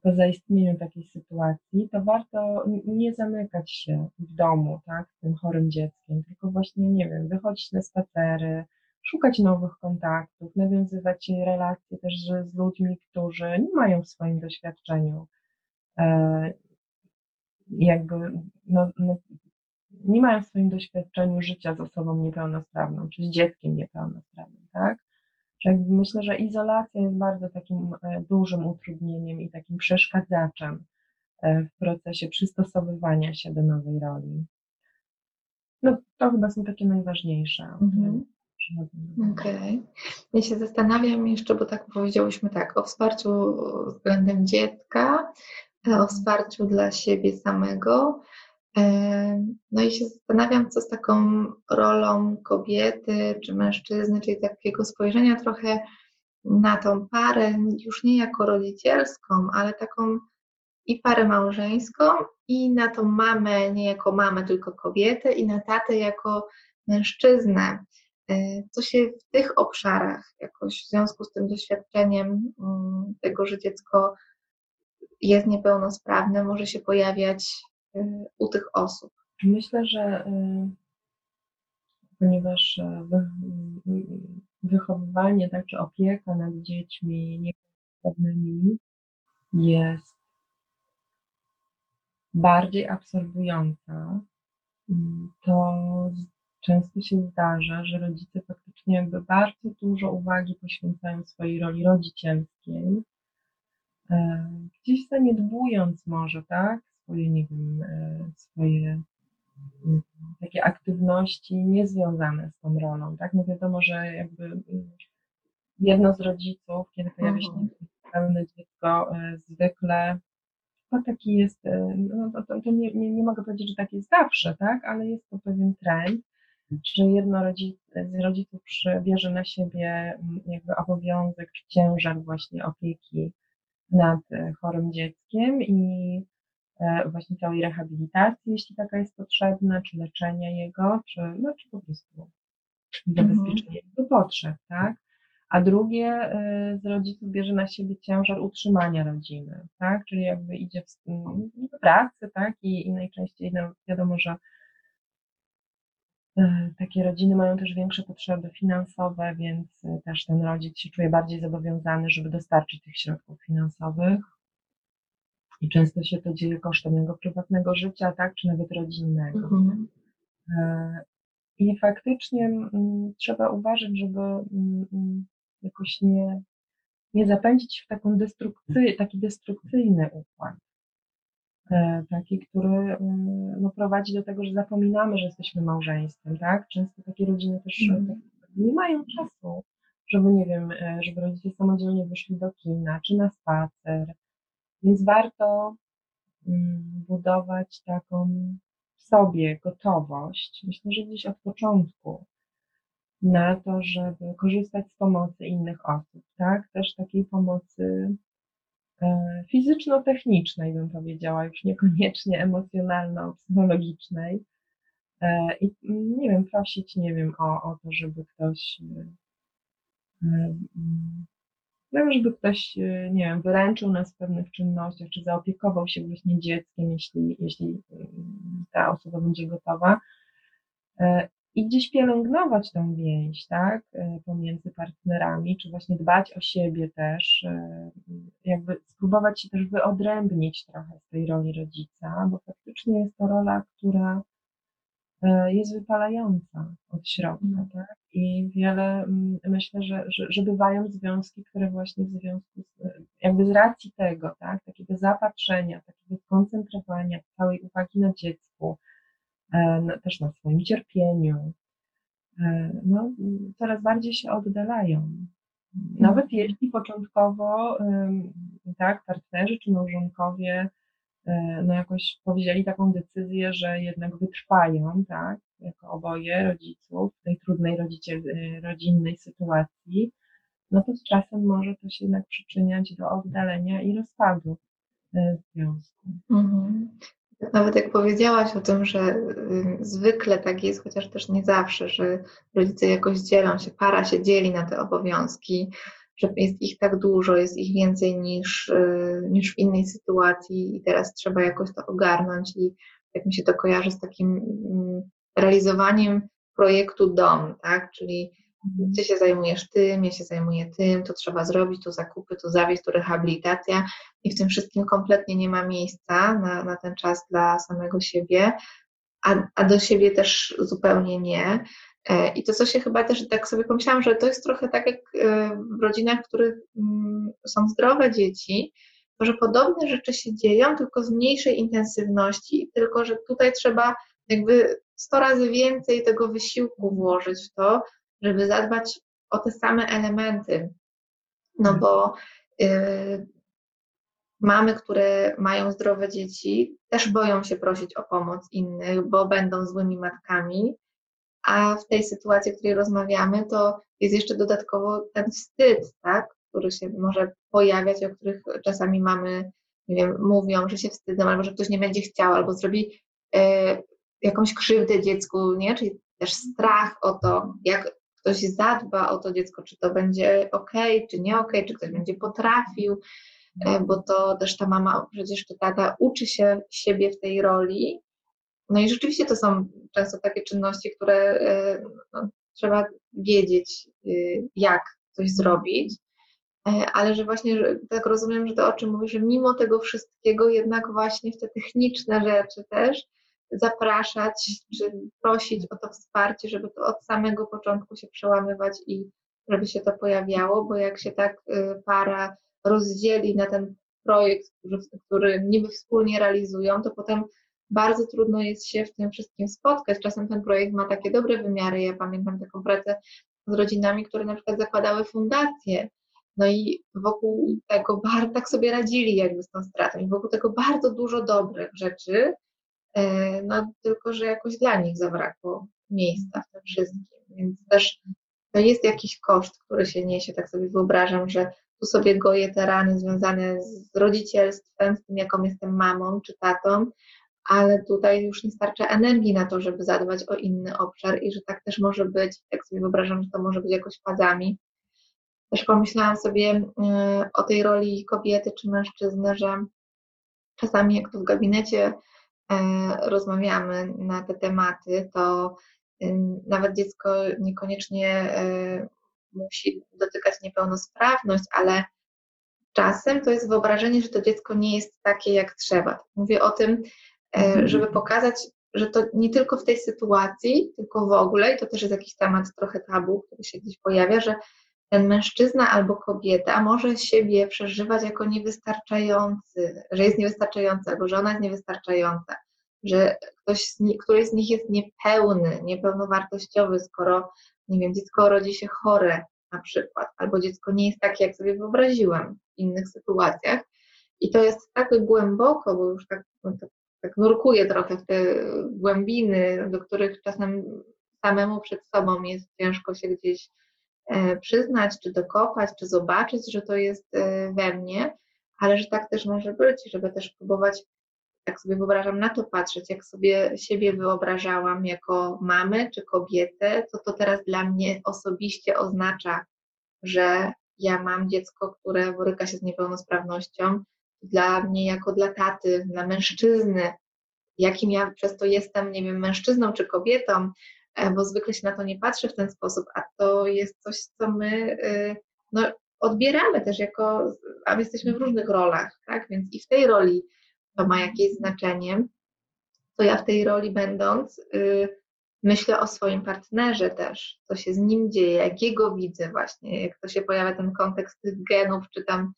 po zaistnieniu takiej sytuacji, to warto nie zamykać się w domu, tak, z tym chorym dzieckiem, tylko właśnie, nie wiem, wychodzić na spacery, szukać nowych kontaktów, nawiązywać relacje też z ludźmi, którzy nie mają w swoim doświadczeniu jakby no, no, nie mają w swoim doświadczeniu życia z osobą niepełnosprawną, czy z dzieckiem niepełnosprawnym, tak? jakby myślę, że izolacja jest bardzo takim e, dużym utrudnieniem i takim przeszkadzaczem e, w procesie przystosowywania się do nowej roli. No to chyba są takie najważniejsze. Mhm. Okej. Okay. Ja się zastanawiam jeszcze, bo tak powiedziałyśmy tak, o wsparciu względem dziecka, o wsparciu dla siebie samego. E, no i się zastanawiam, co z taką rolą kobiety czy mężczyzny, czyli takiego spojrzenia trochę na tą parę, już nie jako rodzicielską, ale taką i parę małżeńską, i na tą mamę nie jako mamę, tylko kobietę, i na tatę jako mężczyznę. E, co się w tych obszarach jakoś w związku z tym doświadczeniem mm, tego, że dziecko jest niepełnosprawne, może się pojawiać y, u tych osób? Myślę, że y, ponieważ y, wychowywanie, tak, czy opieka nad dziećmi niepełnosprawnymi jest bardziej absorbująca, to często się zdarza, że rodzice faktycznie jakby bardzo dużo uwagi poświęcają swojej roli rodzicielskiej, gdzieś zaniedbując może, tak, swoje, nie wiem, e, swoje takie aktywności niezwiązane z tą rolą, tak, no wiadomo, że jakby jedno z rodziców, kiedy pojawia się mhm. pełne dziecko, e, zwykle to taki jest, no to, to nie, nie, nie mogę powiedzieć, że tak jest zawsze, tak, ale jest to pewien trend, że jedno rodzic, z rodziców bierze na siebie jakby obowiązek ciężar właśnie opieki nad e, chorym dzieckiem i e, właśnie całej rehabilitacji, jeśli taka jest potrzebna, czy leczenia jego, czy, no, czy po prostu zabezpieczenia mhm. jego potrzeb, tak? A drugie e, z rodziców bierze na siebie ciężar utrzymania rodziny, tak? Czyli jakby idzie w, w pracy, tak? I, i najczęściej no, wiadomo, że takie rodziny mają też większe potrzeby finansowe, więc e, też ten rodzic się czuje bardziej zobowiązany, żeby dostarczyć tych środków finansowych. I często się to dzieje kosztem jego prywatnego życia, tak, czy nawet rodzinnego. Mhm. E, I faktycznie mm, trzeba uważać, żeby mm, mm, jakoś nie, nie zapędzić w taką destrukcy, taki destrukcyjny układ. E, taki, który e, no, prowadzi do tego, że zapominamy, że jesteśmy małżeństwem, tak? Często takie rodziny też mm. nie mają czasu, żeby, nie wiem, żeby rodzice samodzielnie wyszli do kina, czy na spacer, więc warto mm, budować taką sobie gotowość, myślę, że gdzieś od początku, na to, żeby korzystać z pomocy innych osób, tak? Też takiej pomocy fizyczno-technicznej, bym powiedziała, już niekoniecznie emocjonalno-psychologicznej. E, I nie wiem, prosić, nie wiem, o, o to, żeby ktoś no, żeby ktoś, e, nie wiem, wyręczył nas w pewnych czynnościach, czy zaopiekował się właśnie dzieckiem, jeśli, jeśli ta osoba będzie gotowa. E, I gdzieś pielęgnować tę więź, tak, e, pomiędzy partnerami, czy właśnie dbać o siebie też, jakby spróbować się też wyodrębnić trochę z tej roli rodzica, bo faktycznie jest to rola, która E, jest wypalająca od środka, mhm. tak? I wiele, mm, myślę, że, że, że bywają związki, które właśnie w związku z, jakby z racji tego, tak, takiego zapatrzenia, takiego skoncentrowania całej uwagi na dziecku, e, też na swoim cierpieniu, e, no, coraz bardziej się oddalają. Nawet mhm. jeśli początkowo, tak, partnerzy czy małżonkowie E, no jakoś powzięli taką decyzję, że jednak wytrwają, tak, jako oboje rodziców w tej trudnej rodzicie, e, rodzinnej sytuacji, no to z czasem może to się jednak przyczyniać do oddalenia i rozpadu e, związku. Mhm. Nawet jak powiedziałaś o tym, że zwykle tak jest, chociaż też nie zawsze, że rodzice jakoś dzielą się, para się dzieli na te obowiązki, że jest ich tak dużo, jest ich więcej niż, y, niż w innej sytuacji i teraz trzeba jakoś to ogarnąć i jak mi się to kojarzy z takim mm, realizowaniem projektu dom, tak, czyli. Ty się zajmujesz tym, ja się zajmuję tym, to trzeba zrobić, tu zakupy, tu zawieźć, tu rehabilitacja i w tym wszystkim kompletnie nie ma miejsca na, na ten czas dla samego siebie, a, a do siebie też zupełnie nie. E, I to, co się chyba też tak sobie pomyślałam, że to jest trochę tak jak e, w rodzinach, w których mm, są zdrowe dzieci, to że podobne rzeczy się dzieją, tylko z mniejszej intensywności, tylko że tutaj trzeba jakby 100 razy więcej tego wysiłku włożyć w to, żeby zadbać o te same elementy. No bo y, mamy, które mają zdrowe dzieci, też boją się prosić o pomoc innych, bo będą złymi matkami a w tej sytuacji, o której rozmawiamy, to jest jeszcze dodatkowo ten wstyd, tak, który się może pojawiać, o których czasami mamy, nie wiem, mówią, że się wstydzą, albo że ktoś nie będzie chciał, albo zrobi e, jakąś krzywdę dziecku, nie? Czyli też strach o to, jak ktoś zadba o to dziecko, czy to będzie ok, czy nie ok, czy ktoś będzie potrafił, e, bo to też ta mama, przecież to tata uczy się siebie w tej roli, no i rzeczywiście to są często takie czynności, które e, no, trzeba wiedzieć, e, jak coś zrobić, e, ale że właśnie że tak rozumiem, że to o czym mówisz, że mimo tego wszystkiego jednak właśnie w te techniczne rzeczy też zapraszać czy prosić o to wsparcie, żeby to od samego początku się przełamywać i żeby się to pojawiało, bo jak się tak para rozdzieli na ten projekt, który, który niby wspólnie realizują, to potem bardzo trudno jest się w tym wszystkim spotkać. Czasem ten projekt ma takie dobre wymiary. Ja pamiętam taką pracę z rodzinami, które na przykład zakładały fundacje. No i wokół tego tak sobie radzili jakby z tą stratą i wokół tego bardzo dużo dobrych rzeczy, no tylko, że jakoś dla nich zabrakło miejsca w tym wszystkim. Więc też to jest jakiś koszt, który się niesie, tak sobie wyobrażam, że tu sobie goję te rany związane z rodzicielstwem, z tym, jaką jestem mamą czy tatą, ale tutaj już nie starcza energii na to, żeby zadbać o inny obszar i że tak też może być, tak sobie wyobrażam, że to może być jakoś fazami. Też pomyślałam sobie y, o tej roli kobiety czy mężczyzny, że czasami jak tu w gabinecie rozmawiamy na te tematy, to y, nawet dziecko niekoniecznie musi dotykać niepełnosprawność, ale czasem to jest wyobrażenie, że to dziecko nie jest takie jak trzeba. Mówię o tym, E, mhm. żeby pokazać, że to nie tylko w tej sytuacji, tylko w ogóle, i to też jest jakiś temat trochę tabu, który się gdzieś pojawia, że ten mężczyzna albo kobieta może siebie przeżywać jako niewystarczający, że jest niewystarczający, albo że ona jest niewystarczająca, że ktoś z nich, któryś z nich jest niepełny, niepełnowartościowy, skoro, nie wiem, dziecko rodzi się chore na przykład, albo dziecko nie jest takie, jak sobie wyobraziłam w innych sytuacjach. I to jest tak głęboko, bo już tak, no to tak nurkuję trochę w te głębiny, do których czasem samemu przed sobą jest ciężko się gdzieś przyznać, czy dokopać, czy zobaczyć, że to jest e, we mnie, ale że tak też może być, żeby też próbować, jak sobie wyobrażam, na to patrzeć, jak sobie siebie wyobrażałam jako mamę czy kobietę, co to teraz dla mnie osobiście oznacza, że ja mam dziecko, które boryka się z niepełnosprawnością, dla mnie jako dla taty, dla mężczyzny, jakim ja przez to jestem, nie wiem, mężczyzną czy kobietą, e, bo zwykle się na to nie patrzy w ten sposób, a to jest coś, co my y, no, odbieramy też jako, a jesteśmy w różnych rolach, tak? Więc i w tej roli to ma jakieś znaczenie, to ja w tej roli będąc, y, myślę o swoim partnerze też, co się z nim dzieje, jak jego widzę właśnie, jak to się pojawia ten kontekst tych genów, czy tam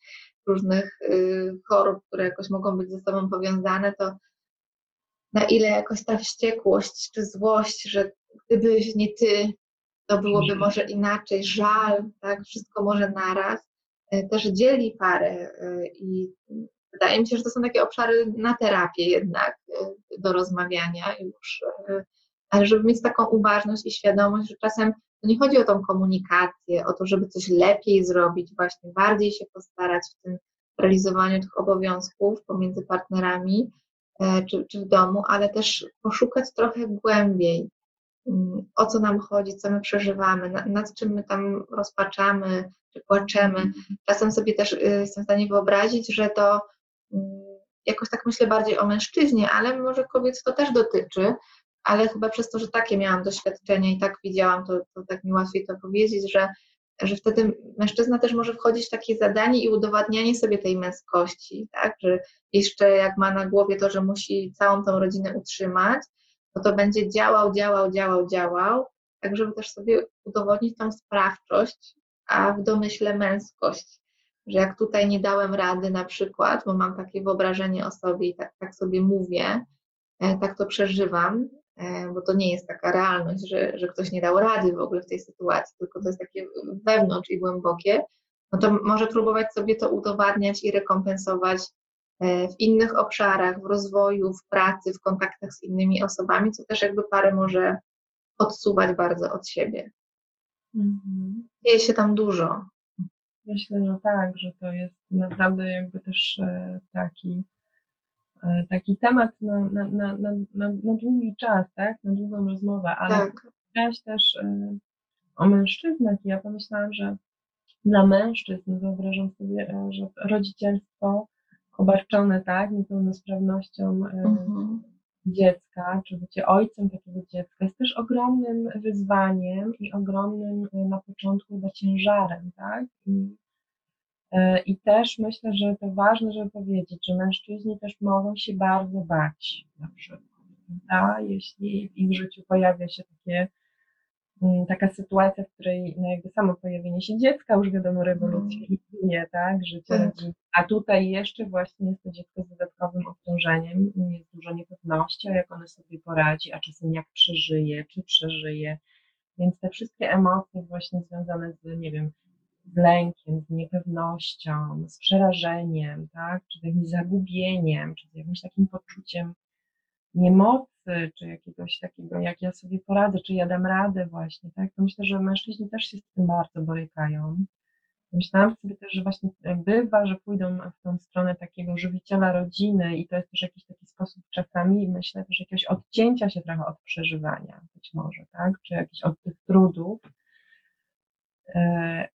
różnych y, chorób, które jakoś mogą być ze sobą powiązane, to na ile jakoś ta wściekłość czy złość, że gdybyś nie ty, to byłoby mhm. może inaczej, żal, tak, wszystko może naraz, y, też dzieli parę y, i wydaje mi się, że to są takie obszary na terapię jednak do rozmawiania już, ale żeby mieć taką uważność i świadomość, że czasem to nie chodzi o tą komunikację, o to, żeby coś lepiej zrobić, właśnie bardziej się postarać w tym realizowaniu tych obowiązków pomiędzy partnerami e, czy, czy w domu, ale też poszukać trochę głębiej, mm, o co nam chodzi, co my przeżywamy, nad, czym my tam rozpaczamy czy płaczemy. Czasem sobie też y, jestem w stanie wyobrazić, że to mm, jakoś tak myślę bardziej o mężczyźnie, ale może kobiet to też dotyczy, ale chyba przez to, że takie miałam doświadczenia i tak widziałam, to, to tak mi łatwiej to powiedzieć, że, że wtedy mężczyzna też może wchodzić w takie zadanie i udowadnianie sobie tej męskości, tak, że jeszcze jak ma na głowie to, że musi całą tą rodzinę utrzymać, no to będzie działał, działał, działał, działał, tak żeby też sobie udowodnić tą sprawczość, a w domyśle męskość, że jak tutaj nie dałem rady na przykład, bo mam takie wyobrażenie o sobie i tak, tak sobie mówię, e, tak to przeżywam, bo to nie jest taka realność, że, że ktoś nie dał rady w ogóle w tej sytuacji, tylko to jest takie wewnątrz i głębokie, no to może próbować sobie to udowadniać i rekompensować e, w innych obszarach, w rozwoju, w pracy, w kontaktach z innymi osobami, co też jakby parę może odsuwać bardzo od siebie. Mhm. Dzieje się tam dużo. Myślę, że tak, że to jest naprawdę jakby też e, taki E, taki temat na, na, na, na, na długi czas, tak? Na długą rozmowę, ale tak. też e, o mężczyznach i ja pomyślałam, że dla mężczyzn wyobrażam sobie, e, że rodzicielstwo obarczone, tak, niepełnosprawnością mhm. dziecka, czy bycie ojcem takiego dziecka jest też ogromnym wyzwaniem i ogromnym na początku chyba ciężarem, tak? I E, I też myślę, że to ważne, żeby powiedzieć, że mężczyźni też mogą się bardzo bać, na przykład, prawda? jeśli w ich życiu pojawia się takie, mm, taka sytuacja, w której no jakby samo pojawienie się dziecka już wiadomo rewolucjonizuje, tak, życie tak. A tutaj jeszcze właśnie jest to dziecko z dodatkowym obciążeniem, jest dużo niepewności, a jak one sobie poradzi, a czasem jak przeżyje, czy przeżyje. Więc te wszystkie emocje właśnie związane z, nie wiem, z lękiem, z niepewnością, z przerażeniem, tak? czy z jakimś zagubieniem, czy z jakimś takim poczuciem niemocy, czy jakiegoś takiego, jak ja sobie poradzę, czy ja dam radę właśnie, tak? To myślę, że mężczyźni też się z tym bardzo borykają. Myślałam sobie też, że właśnie bywa, że pójdą w tą stronę takiego żywiciela rodziny i to jest też jakiś taki sposób czasami, myślę też jakiegoś odcięcia się trochę od przeżywania, być może, tak? Czy jakiś od tych trudów,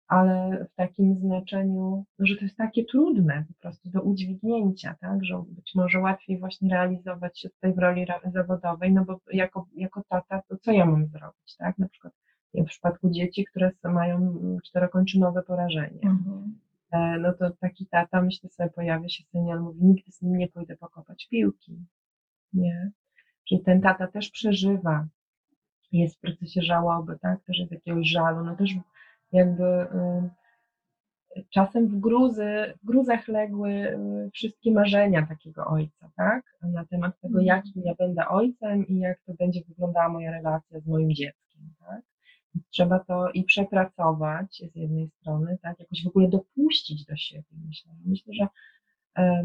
ale w takim znaczeniu, że to jest takie trudne po prostu do udźwignięcia, tak, że być może łatwiej właśnie realizować się tutaj w roli zawodowej, no bo jako, jako tata, to co ja mam zrobić, tak, na przykład w przypadku dzieci, które mają czterokończynowe porażenie, mhm. E, no to taki tata, myślę sobie, pojawia się senior, mówi, nigdy z nim nie pójdę pokopać piłki, nie, czyli ten tata też przeżywa, jest w procesie żałoby, tak, też jest jakiegoś żalu, no też jakby y, czasem w, gruzy, w gruzach legły y, wszystkie marzenia takiego ojca, tak? Na temat tego, mhm. jakim ja będę ojcem i jak to będzie wyglądała moja relacja z moim dzieckiem, tak? Trzeba to i przepracować z jednej strony, tak? Jakoś w ogóle dopuścić do siebie, myślę. Myślę, że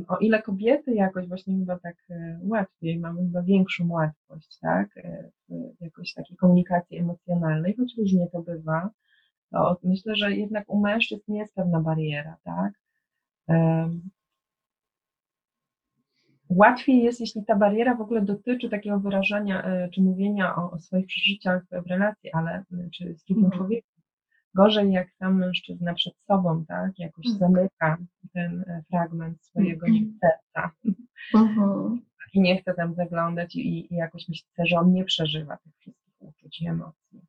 o ile kobiety jakoś właśnie chyba tak e, łatwiej, mamy chyba większą łatwość, tak, e, w jakoś takiej komunikacji emocjonalnej, choć różnie to bywa, to myślę, że jednak u mężczyzn jest pewna bariera, tak. Łatwiej jest, jeśli ta bariera w ogóle dotyczy takiego wyrażania e, czy mówienia o, o swoich przeżyciach w relacji, ale czy z drugim mhm. człowiekiem, Gorzej, jak sam mężczyzna przed sobą, tak, jakoś mhm. zamyka ten e, fragment swojego mhm. serca mhm. i nie chce tam zaglądać i, i jakoś myśli, że on nie przeżywa tych wszystkich uczuć i emocji.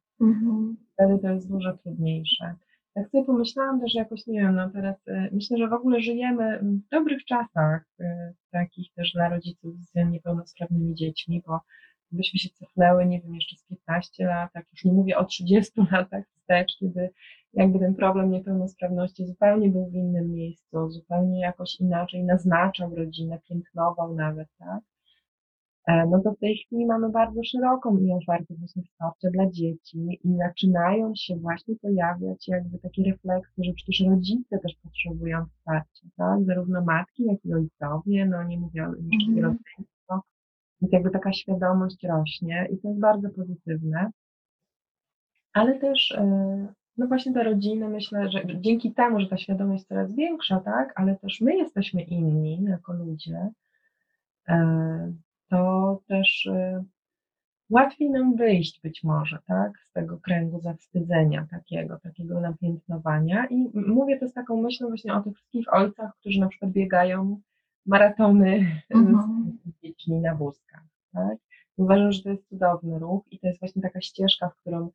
Wtedy to jest dużo trudniejsze. Tak sobie pomyślałam też jakoś, nie wiem, no teraz y, myślę, że w ogóle żyjemy w dobrych czasach, y, takich też dla rodziców z niepełnosprawnymi dziećmi, bo gdybyśmy się cofnęły, nie wiem, jeszcze z 15 lat, tak już nie mówię o 30 latach wstecz, kiedy jakby ten problem niepełnosprawności zupełnie był w innym miejscu, zupełnie jakoś inaczej naznaczał rodzinę, piętnował nawet, tak? E, no to w tej chwili mamy bardzo szeroką i otwartą właśnie wsparcia dla dzieci i zaczynają się właśnie pojawiać jakby takie refleksje, że przecież rodzice też potrzebują wsparcia, tak? Zarówno matki, jak i ojcowie, no nie mówię o mm. rodzeństwo, więc jakby taka świadomość rośnie i to jest bardzo pozytywne. Ale też, e, no właśnie te rodziny, myślę, że dzięki temu, że ta świadomość jest coraz większa, tak, ale też my jesteśmy inni jako ludzie, e, to też e, łatwiej nam wyjść być może, tak, z tego kręgu zawstydzenia takiego, takiego napiętnowania i mówię to z taką myślą właśnie o tych wszystkich ojcach, którzy na przykład biegają maratony mhm. z dziećmi na wózkach. Tak? Uważam, że to jest cudowny ruch i to jest właśnie taka ścieżka, w którą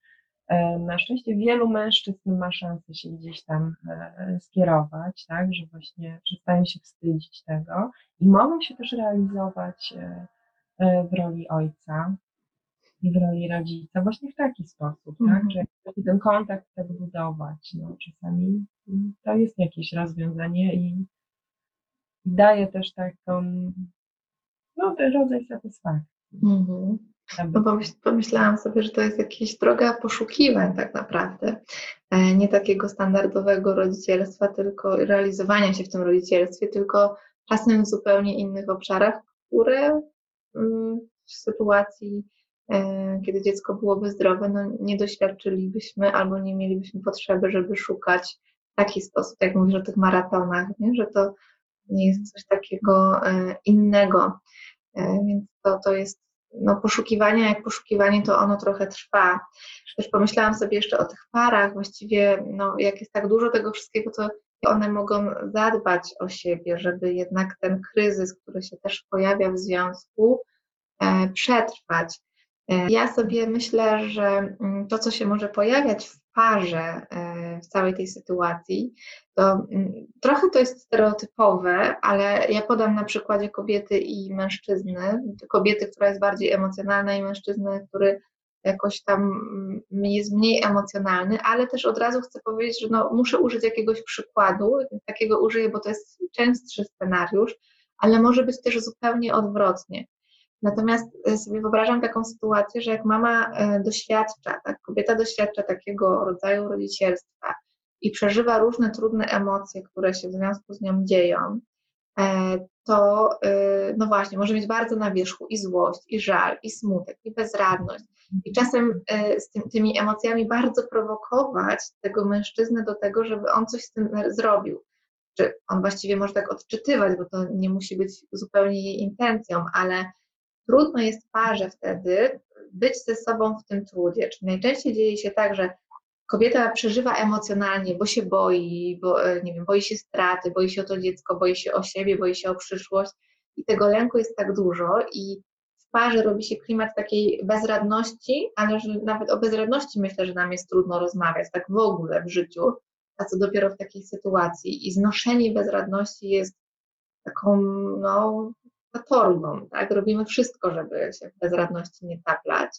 e, na szczęście wielu mężczyzn ma szansę się gdzieś tam e, skierować, tak, że właśnie przestają się wstydzić tego i mogą się też realizować e, w roli ojca i w roli rodzica właśnie w taki sposób, tak, mhm. że ten kontakt tak budować, no czasami to jest jakieś rozwiązanie i daje też taką, no, ten rodzaj satysfakcji. No pomyśl, pomyślałam sobie, że to jest jakaś droga poszukiwań tak naprawdę. E, nie takiego standardowego rodzicielstwa, tylko realizowania się w tym rodzicielstwie, tylko czasem w zupełnie innych obszarach, które mm, w sytuacji, e, kiedy dziecko byłoby zdrowe, no nie doświadczylibyśmy albo nie mielibyśmy potrzeby, żeby szukać w taki sposób, jak mówisz o tych maratonach, nie? że to nie jest coś takiego e, innego. E, więc to, to jest no, poszukiwanie, jak poszukiwanie, to ono trochę trwa. Też pomyślałam sobie jeszcze o tych parach, właściwie no, jak jest tak dużo tego wszystkiego, to one mogą zadbać o siebie, żeby jednak ten kryzys, który się też pojawia w związku, e, przetrwać. E, ja sobie myślę, że mm, to, co się może pojawiać w parze e, w całej tej sytuacji, to mm, trochę to jest stereotypowe, ale ja podam na przykładzie kobiety i mężczyzny. Kobiety, która jest bardziej emocjonalna i mężczyzny, który jakoś tam mm, jest mniej emocjonalny, ale też od razu chcę powiedzieć, że no, muszę użyć jakiegoś przykładu, takiego użyję, bo to jest częstszy scenariusz, ale może być też zupełnie odwrotnie. Natomiast e, sobie wyobrażam taką sytuację, że jak mama e, doświadcza, tak, kobieta doświadcza takiego rodzaju rodzicielstwa i przeżywa różne trudne emocje, które się w związku z nią dzieją, to no właśnie, może mieć bardzo na wierzchu i złość, i żal, i smutek, i bezradność. I czasem z tym, tymi emocjami bardzo prowokować tego mężczyznę do tego, żeby on coś z tym zrobił. Czy on właściwie może tak odczytywać, bo to nie musi być zupełnie jej intencją, ale trudno jest parze wtedy być ze sobą w tym trudzie. Czyli najczęściej dzieje się tak, że kobieta przeżywa emocjonalnie, bo się boi, bo, e, nie wiem, boi się straty, boi się o to dziecko, boi się o siebie, boi się o przyszłość i tego lęku jest tak dużo i w parze robi się klimat takiej bezradności, ale że nawet o bezradności myślę, że nam jest trudno rozmawiać, tak w ogóle w życiu, a co dopiero w takiej sytuacji. I znoszenie bezradności jest taką, no, torbą, tak? Robimy wszystko, żeby się w bezradności nie taplać.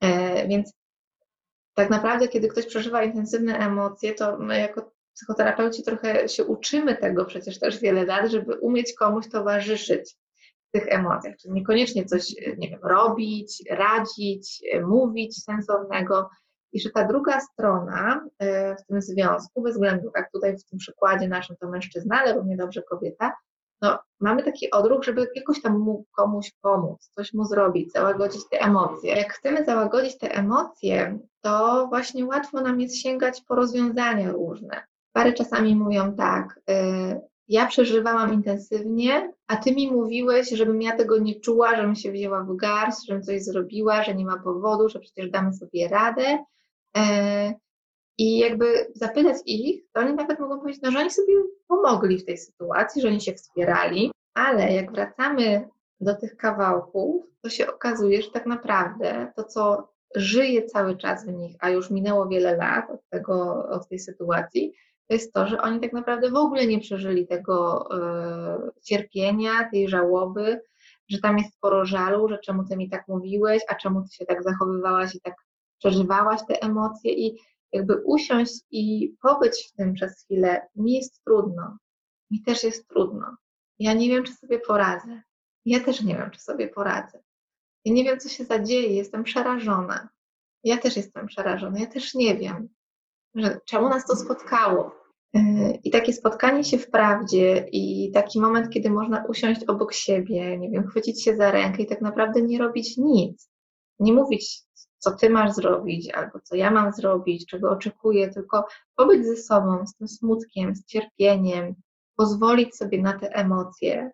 E, więc tak naprawdę, kiedy ktoś przeżywa intensywne emocje, to my jako psychoterapeuci trochę się uczymy tego przecież też wiele lat, żeby umieć komuś towarzyszyć w tych emocjach. Czyli niekoniecznie coś, nie wiem, robić, radzić, mówić sensownego. I że ta druga strona e, w tym związku, bez względu, jak tutaj w tym przykładzie naszym to mężczyzna, ale równie dobrze kobieta, no, mamy taki odruch, żeby jakoś tam mu komuś pomóc, coś mu zrobić, załagodzić te emocje. Jak chcemy załagodzić te emocje, to właśnie łatwo nam jest sięgać po rozwiązania różne. Pary czasami mówią tak, y, ja przeżywałam intensywnie, a ty mi mówiłeś, żebym ja tego nie czuła, żebym się wzięła w garść, żebym coś zrobiła, że nie ma powodu, że przecież damy sobie radę. Y, I jakby zapytać ich, to oni nawet mogą powiedzieć, no, że oni sobie pomogli w tej sytuacji, że oni się wspierali, ale jak wracamy do tych kawałków, to się okazuje, że tak naprawdę to, co żyje cały czas w nich, a już minęło wiele lat od, tego, od tej sytuacji, to jest to, że oni tak naprawdę w ogóle nie przeżyli tego e, cierpienia, tej żałoby, że tam jest sporo żalu, że czemu ty mi tak mówiłeś, a czemu ty się tak zachowywałaś i tak przeżywałaś te emocje i jakby usiąść i pobyć w tym przez chwilę, mi jest trudno. Mi też jest trudno. Ja nie wiem, czy sobie poradzę. Ja też nie wiem, czy sobie poradzę. Ja nie wiem, co się zadzieje, jestem przerażona. Ja też jestem przerażona, ja też nie wiem, że czemu nas to spotkało. Yy, I takie spotkanie się w prawdzie i taki moment, kiedy można usiąść obok siebie, nie wiem, chwycić się za rękę i tak naprawdę nie robić nic. Nie mówić, co ty masz zrobić, albo co ja mam zrobić, czego oczekuję, tylko pobyć ze sobą, z tym smutkiem, z cierpieniem, pozwolić sobie na te emocje.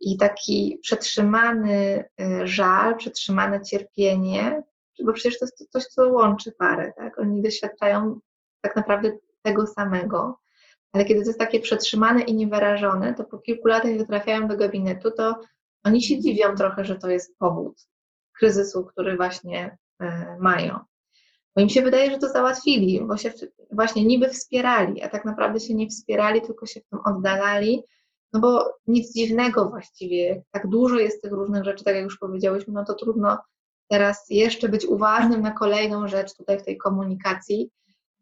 I taki przetrzymany y, żal, przetrzymane cierpienie, bo przecież to jest coś, co łączy parę, tak? Oni doświadczają tak naprawdę tego samego. Ale kiedy to jest takie przetrzymane i niewyrażone, to po kilku latach, jak trafiają do gabinetu, to oni się dziwią trochę, że to jest powód kryzysu, który właśnie mają. Bo im się wydaje, że to załatwili, bo się właśnie niby wspierali, a tak naprawdę się nie wspierali, tylko się w tym oddalali. No bo nic dziwnego właściwie, tak dużo jest tych różnych rzeczy, tak jak już powiedziałyśmy, no to trudno teraz jeszcze być uważnym na kolejną rzecz tutaj w tej komunikacji,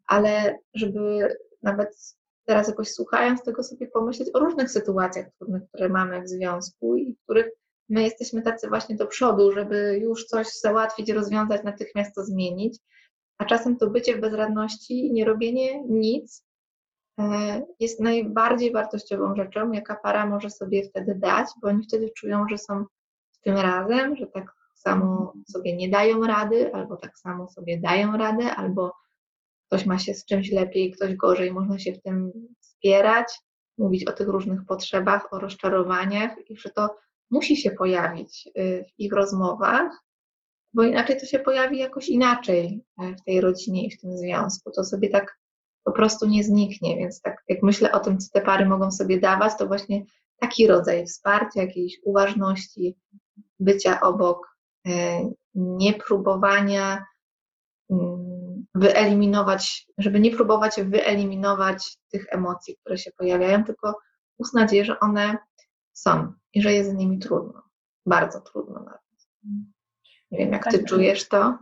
ale żeby nawet teraz jakoś słuchając tego sobie pomyśleć o różnych sytuacjach trudnych, które mamy w związku i których my jesteśmy tacy właśnie do przodu, żeby już coś załatwić, rozwiązać, natychmiast to zmienić, a czasem to bycie w bezradności i nie robienie nic e, jest najbardziej wartościową rzeczą, jaka para może sobie wtedy dać, bo oni wtedy czują, że są w tym razem, że tak samo sobie nie dają rady, albo tak samo sobie dają radę, albo ktoś ma się z czymś lepiej, ktoś gorzej, można się w tym wspierać, mówić o tych różnych potrzebach, o rozczarowaniach i że to musi się pojawić y, w ich rozmowach, bo inaczej to się pojawi jakoś inaczej y, w tej rodzinie i w tym związku. To sobie tak po prostu nie zniknie, więc tak jak myślę o tym, co te pary mogą sobie dawać, to właśnie taki rodzaj wsparcia, jakiejś uważności, bycia obok, y, niepróbowania mm, wyeliminować, żeby nie próbować wyeliminować tych emocji, które się pojawiają, tylko uznać je, że one są i że jest z nimi trudno. Bardzo trudno nawet. Nie wiem, jak ty tak, czujesz to?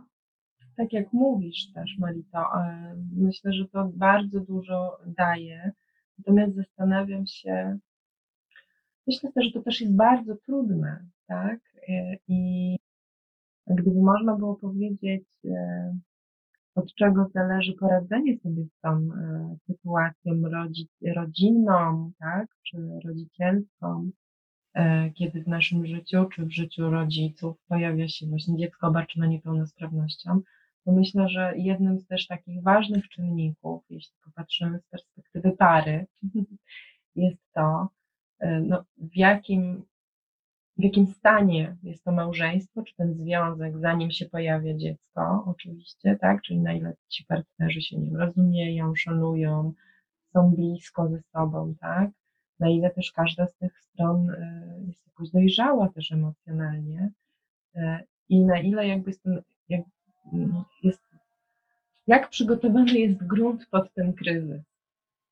Tak jak mówisz też, Marito, e, myślę, że to bardzo dużo daje. Natomiast zastanawiam się, myślę też, że to też jest bardzo trudne, tak? E, I gdyby można było powiedzieć, e, od czego zależy poradzenie sobie z tą sytuacją rodzinną, tak, czy rodzicielską, kiedy w naszym życiu, czy w życiu rodziców pojawia się właśnie dziecko obarczone niepełnosprawnością, to myślę, że jednym z też takich ważnych czynników, jeśli popatrzymy z perspektywy pary, jest to, e, no, w jakim w jakim stanie jest to małżeństwo, czy ten związek, zanim się pojawia dziecko, oczywiście, tak? Czyli na ile ci partnerzy się nie rozumieją, szanują, są blisko ze sobą, tak? Na ile też każda z tych stron e, jest jakoś dojrzała też emocjonalnie e, i na ile jakby jest, ten, jak, jest jak przygotowany jest grunt pod ten kryzys,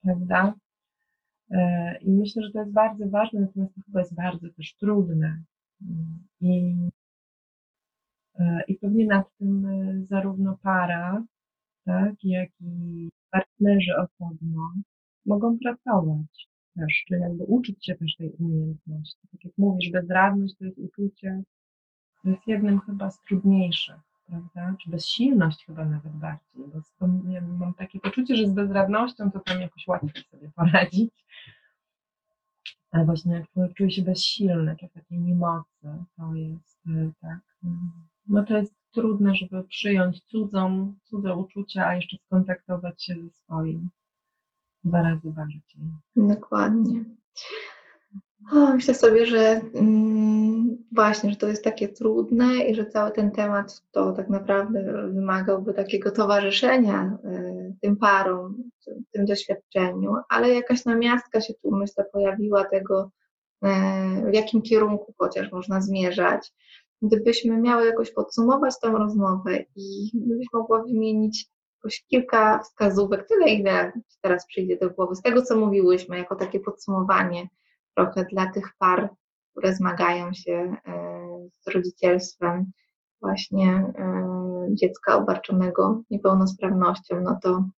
prawda? E, I myślę, że to jest bardzo ważne, natomiast to chyba jest bardzo też trudne. I, i pewnie nad tym zarówno para, tak, jak i partnerzy osobno mogą pracować też, czy jakby uczyć się też tej umiejętności. Tak jak mówisz, bezradność to jest uczucie, to jest jednym chyba z trudniejszych, prawda? Czy bezsilność chyba nawet bardziej, bo ja mam takie poczucie, że z bezradnością to tam jakoś łatwiej sobie poradzić. ale właśnie czuje się bezsilny, czy takiej niemocy, to jest y, tak, y, no to jest trudne, żeby przyjąć cudzą, cudze uczucia, a jeszcze skontaktować się ze swoim dwa razy bardziej. Dokładnie. O, myślę sobie, że mm, właśnie, że to jest takie trudne i że cały ten temat to tak naprawdę wymagałby takiego towarzyszenia y, tym parom, tym, tym doświadczeniu, ale jakaś namiastka się tu, myślę, pojawiła tego, y, w jakim kierunku chociaż można zmierzać. Gdybyśmy miały jakoś podsumować tą rozmowę i gdybyś mogła wymienić jakoś kilka wskazówek, tyle ile teraz przyjdzie do głowy, z tego co mówiłyśmy, jako takie podsumowanie trochę dla tych par, które zmagają się e, z rodzicielstwem właśnie e, dziecka obarczonego niepełnosprawnością, no to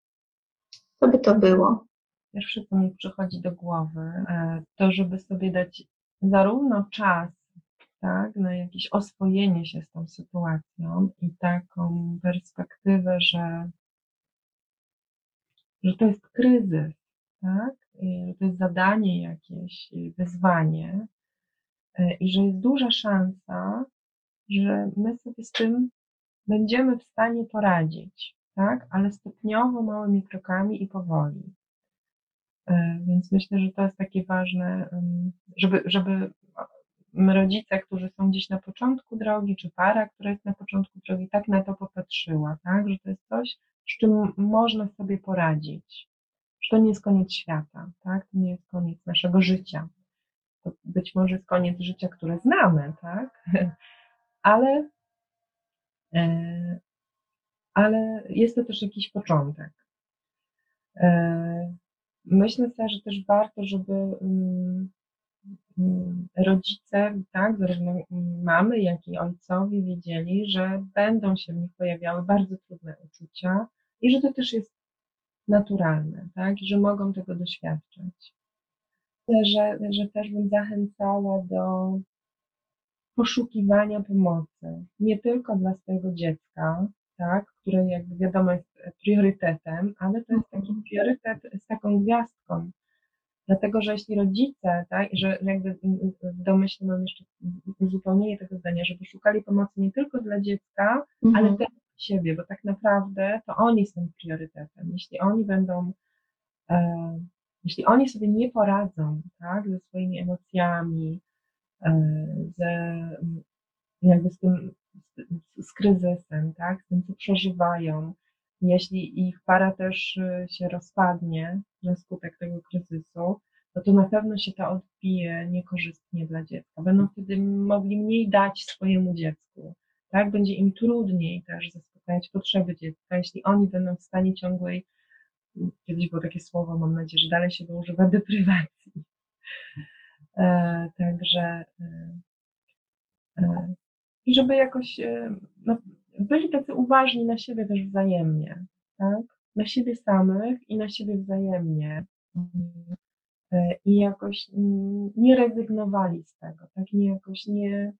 co by to było? Pierwsze, co mi przychodzi do głowy, e, to żeby sobie dać zarówno czas, tak, na jakieś oswojenie się z tą sytuacją i taką perspektywę, że, że to jest kryzys, tak, Y, to jest zadanie jakieś, wyzwanie y, i że jest duża szansa, że my sobie z tym będziemy w stanie poradzić, tak? Ale stopniowo, małymi krokami i powoli. Więc myślę, że to jest takie ważne, żeby, żeby rodzice, którzy są gdzieś na początku drogi, czy para, która jest na początku drogi, tak na to popatrzyła, tak? Że to jest coś, z czym można sobie poradzić że to nie jest koniec świata, tak? To nie jest koniec naszego życia. To być może jest koniec życia, które znamy, tak? Ale, e, ale jest to też jakiś początek. E, myślę że też warto, żeby mm, rodzice, tak, zarówno mamy, jak i ojcowie wiedzieli, że będą się w nich pojawiały bardzo trudne uczucia i że to też jest naturalne, tak? I że mogą tego doświadczać. Że, że też bym zachęcała do poszukiwania pomocy, nie tylko dla swojego dziecka, tak, które jakby wiadomo jest priorytetem, ale to jest taki priorytet z taką gwiazdką. Dlatego, że jeśli rodzice, tak, że jakby w domyśle mam jeszcze uzupełnienie tego zdania, żeby szukali pomocy nie tylko dla dziecka, mhm. ale też siebie, bo tak naprawdę to oni są priorytetem. Jeśli oni będą, e, jeśli oni sobie nie poradzą, tak, ze swoimi emocjami, e, ze, jakby z tym, z, z kryzysem, tak, z tym, co przeżywają, jeśli ich para też e, się rozpadnie na skutek tego kryzysu, no to na pewno się to odbije niekorzystnie dla dziecka. Będą wtedy mogli mniej dać swojemu dziecku tak? Będzie im trudniej też zaspokajać potrzeby dziecka, jeśli oni będą w stanie ciągłej, kiedyś było takie słowo, mam nadzieję, że dalej się to używa, deprywacji. E, także e, e, i żeby jakoś e, no, byli tacy uważni na siebie też wzajemnie, tak? Na siebie samych i na siebie wzajemnie. E, I jakoś nie rezygnowali z tego, tak? Nie jakoś nie,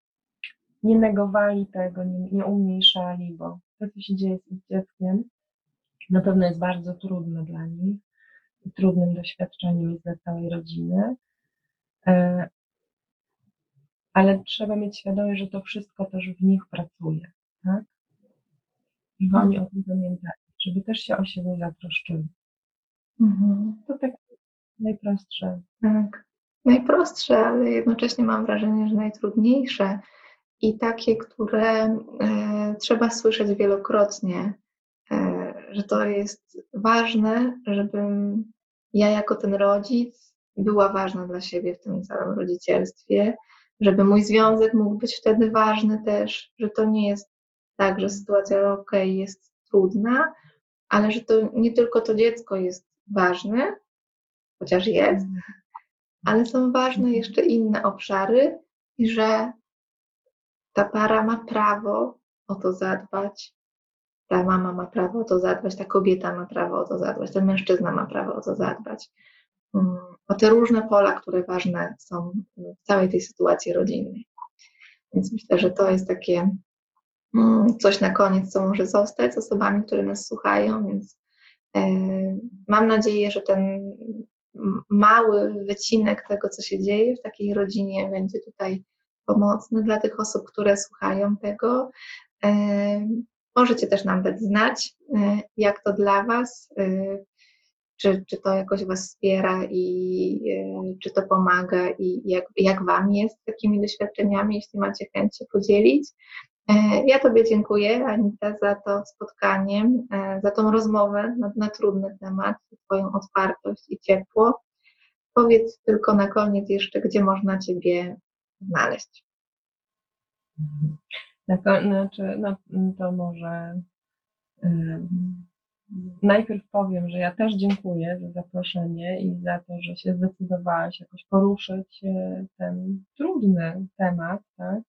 nie negowali tego, nie, nie umniejszali, bo to, co się dzieje z ich dzieckiem, na pewno jest bardzo trudne dla nich i trudnym doświadczeniem jest dla całej rodziny. E, ale trzeba mieć świadomość, że to wszystko też w nich pracuje, tak? Żeby oni o tym pamiętali, żeby też się o siebie zatroszczyli. Mhm. To tak najprostsze. Tak. Najprostsze, ale jednocześnie mam wrażenie, że najtrudniejsze i takie, które e, trzeba słyszeć wielokrotnie, e, że to jest ważne, żebym ja jako ten rodzic była ważna dla siebie w tym całym rodzicielstwie, żeby mój związek mógł być wtedy ważny też, że to nie jest tak, że sytuacja ok, jest trudna, ale że to nie tylko to dziecko jest ważne, chociaż jest, ale są ważne jeszcze inne obszary i że ta para ma prawo o to zadbać, ta mama ma prawo o to zadbać, ta kobieta ma prawo o to zadbać, ten mężczyzna ma prawo o to zadbać. Mm, o te różne pola, które ważne są w całej tej sytuacji rodzinnej. Więc myślę, że to jest takie mm, coś na koniec, co może zostać z osobami, które nas słuchają, więc e, mam nadzieję, że ten mały wycinek tego, co się dzieje w takiej rodzinie, będzie tutaj pomocny dla tych osób, które słuchają tego. Możecie też nam dać znać, jak to dla Was, czy, czy to jakoś Was wspiera i czy to pomaga i jak, jak Wam jest takimi doświadczeniami, jeśli macie chęć się podzielić. E, ja Tobie dziękuję, Anita, za to spotkanie, e, za tą rozmowę na, na trudny temat, Twoją otwartość i ciepło. Powiedz tylko na koniec jeszcze, gdzie można Ciebie znaleźć. Na znaczy, no, to może najpierw powiem, że ja też dziękuję za zaproszenie i za to, że się zdecydowałaś jakoś poruszyć e, ten trudny temat, tak?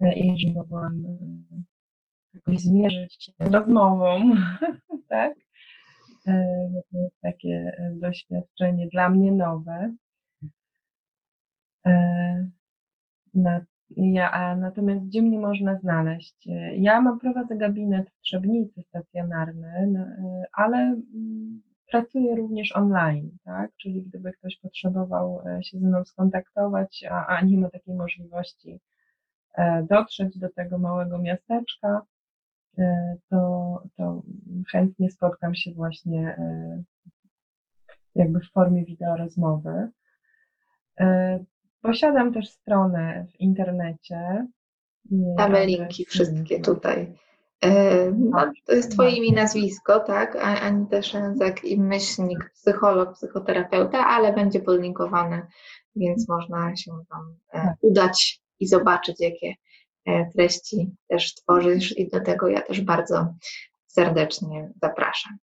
I że mogłam jakoś zmierzyć się z rozmową, tak? E, to jest takie doświadczenie dla mnie nowe. E, na, ja, a natomiast gdzie mnie można znaleźć? Ja mam prowadzę gabinet w Trzebnicy stacjonarny, no, e, ale mm, pracuję również online, tak? Czyli gdyby ktoś potrzebował się ze mną skontaktować, a, a nie ma takiej możliwości, E, dotrzeć do tego małego miasteczka, e, to, to chętnie spotkam się właśnie e, jakby w formie wideo rozmowy. Posiadam też stronę w internecie. Damy linki wszystkie tutaj. No, to jest Twoje imię i nazwisko, tak? Anita Szęzak i myślnik, psycholog, psychoterapeuta, ale będzie podlinkowane, więc można się tam tak. udać i zobaczyć, jakie e, treści też tworzysz i do tego ja też bardzo serdecznie zapraszam.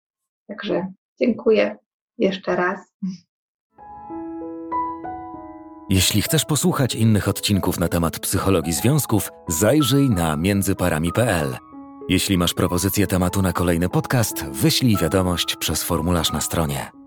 Także dziękuję jeszcze raz. Jeśli chcesz posłuchać innych odcinków na temat psychologii związków, zajrzyj na międzyparami.pl. Jeśli masz propozycję tematu na kolejny podcast, wyślij wiadomość przez formularz na stronie.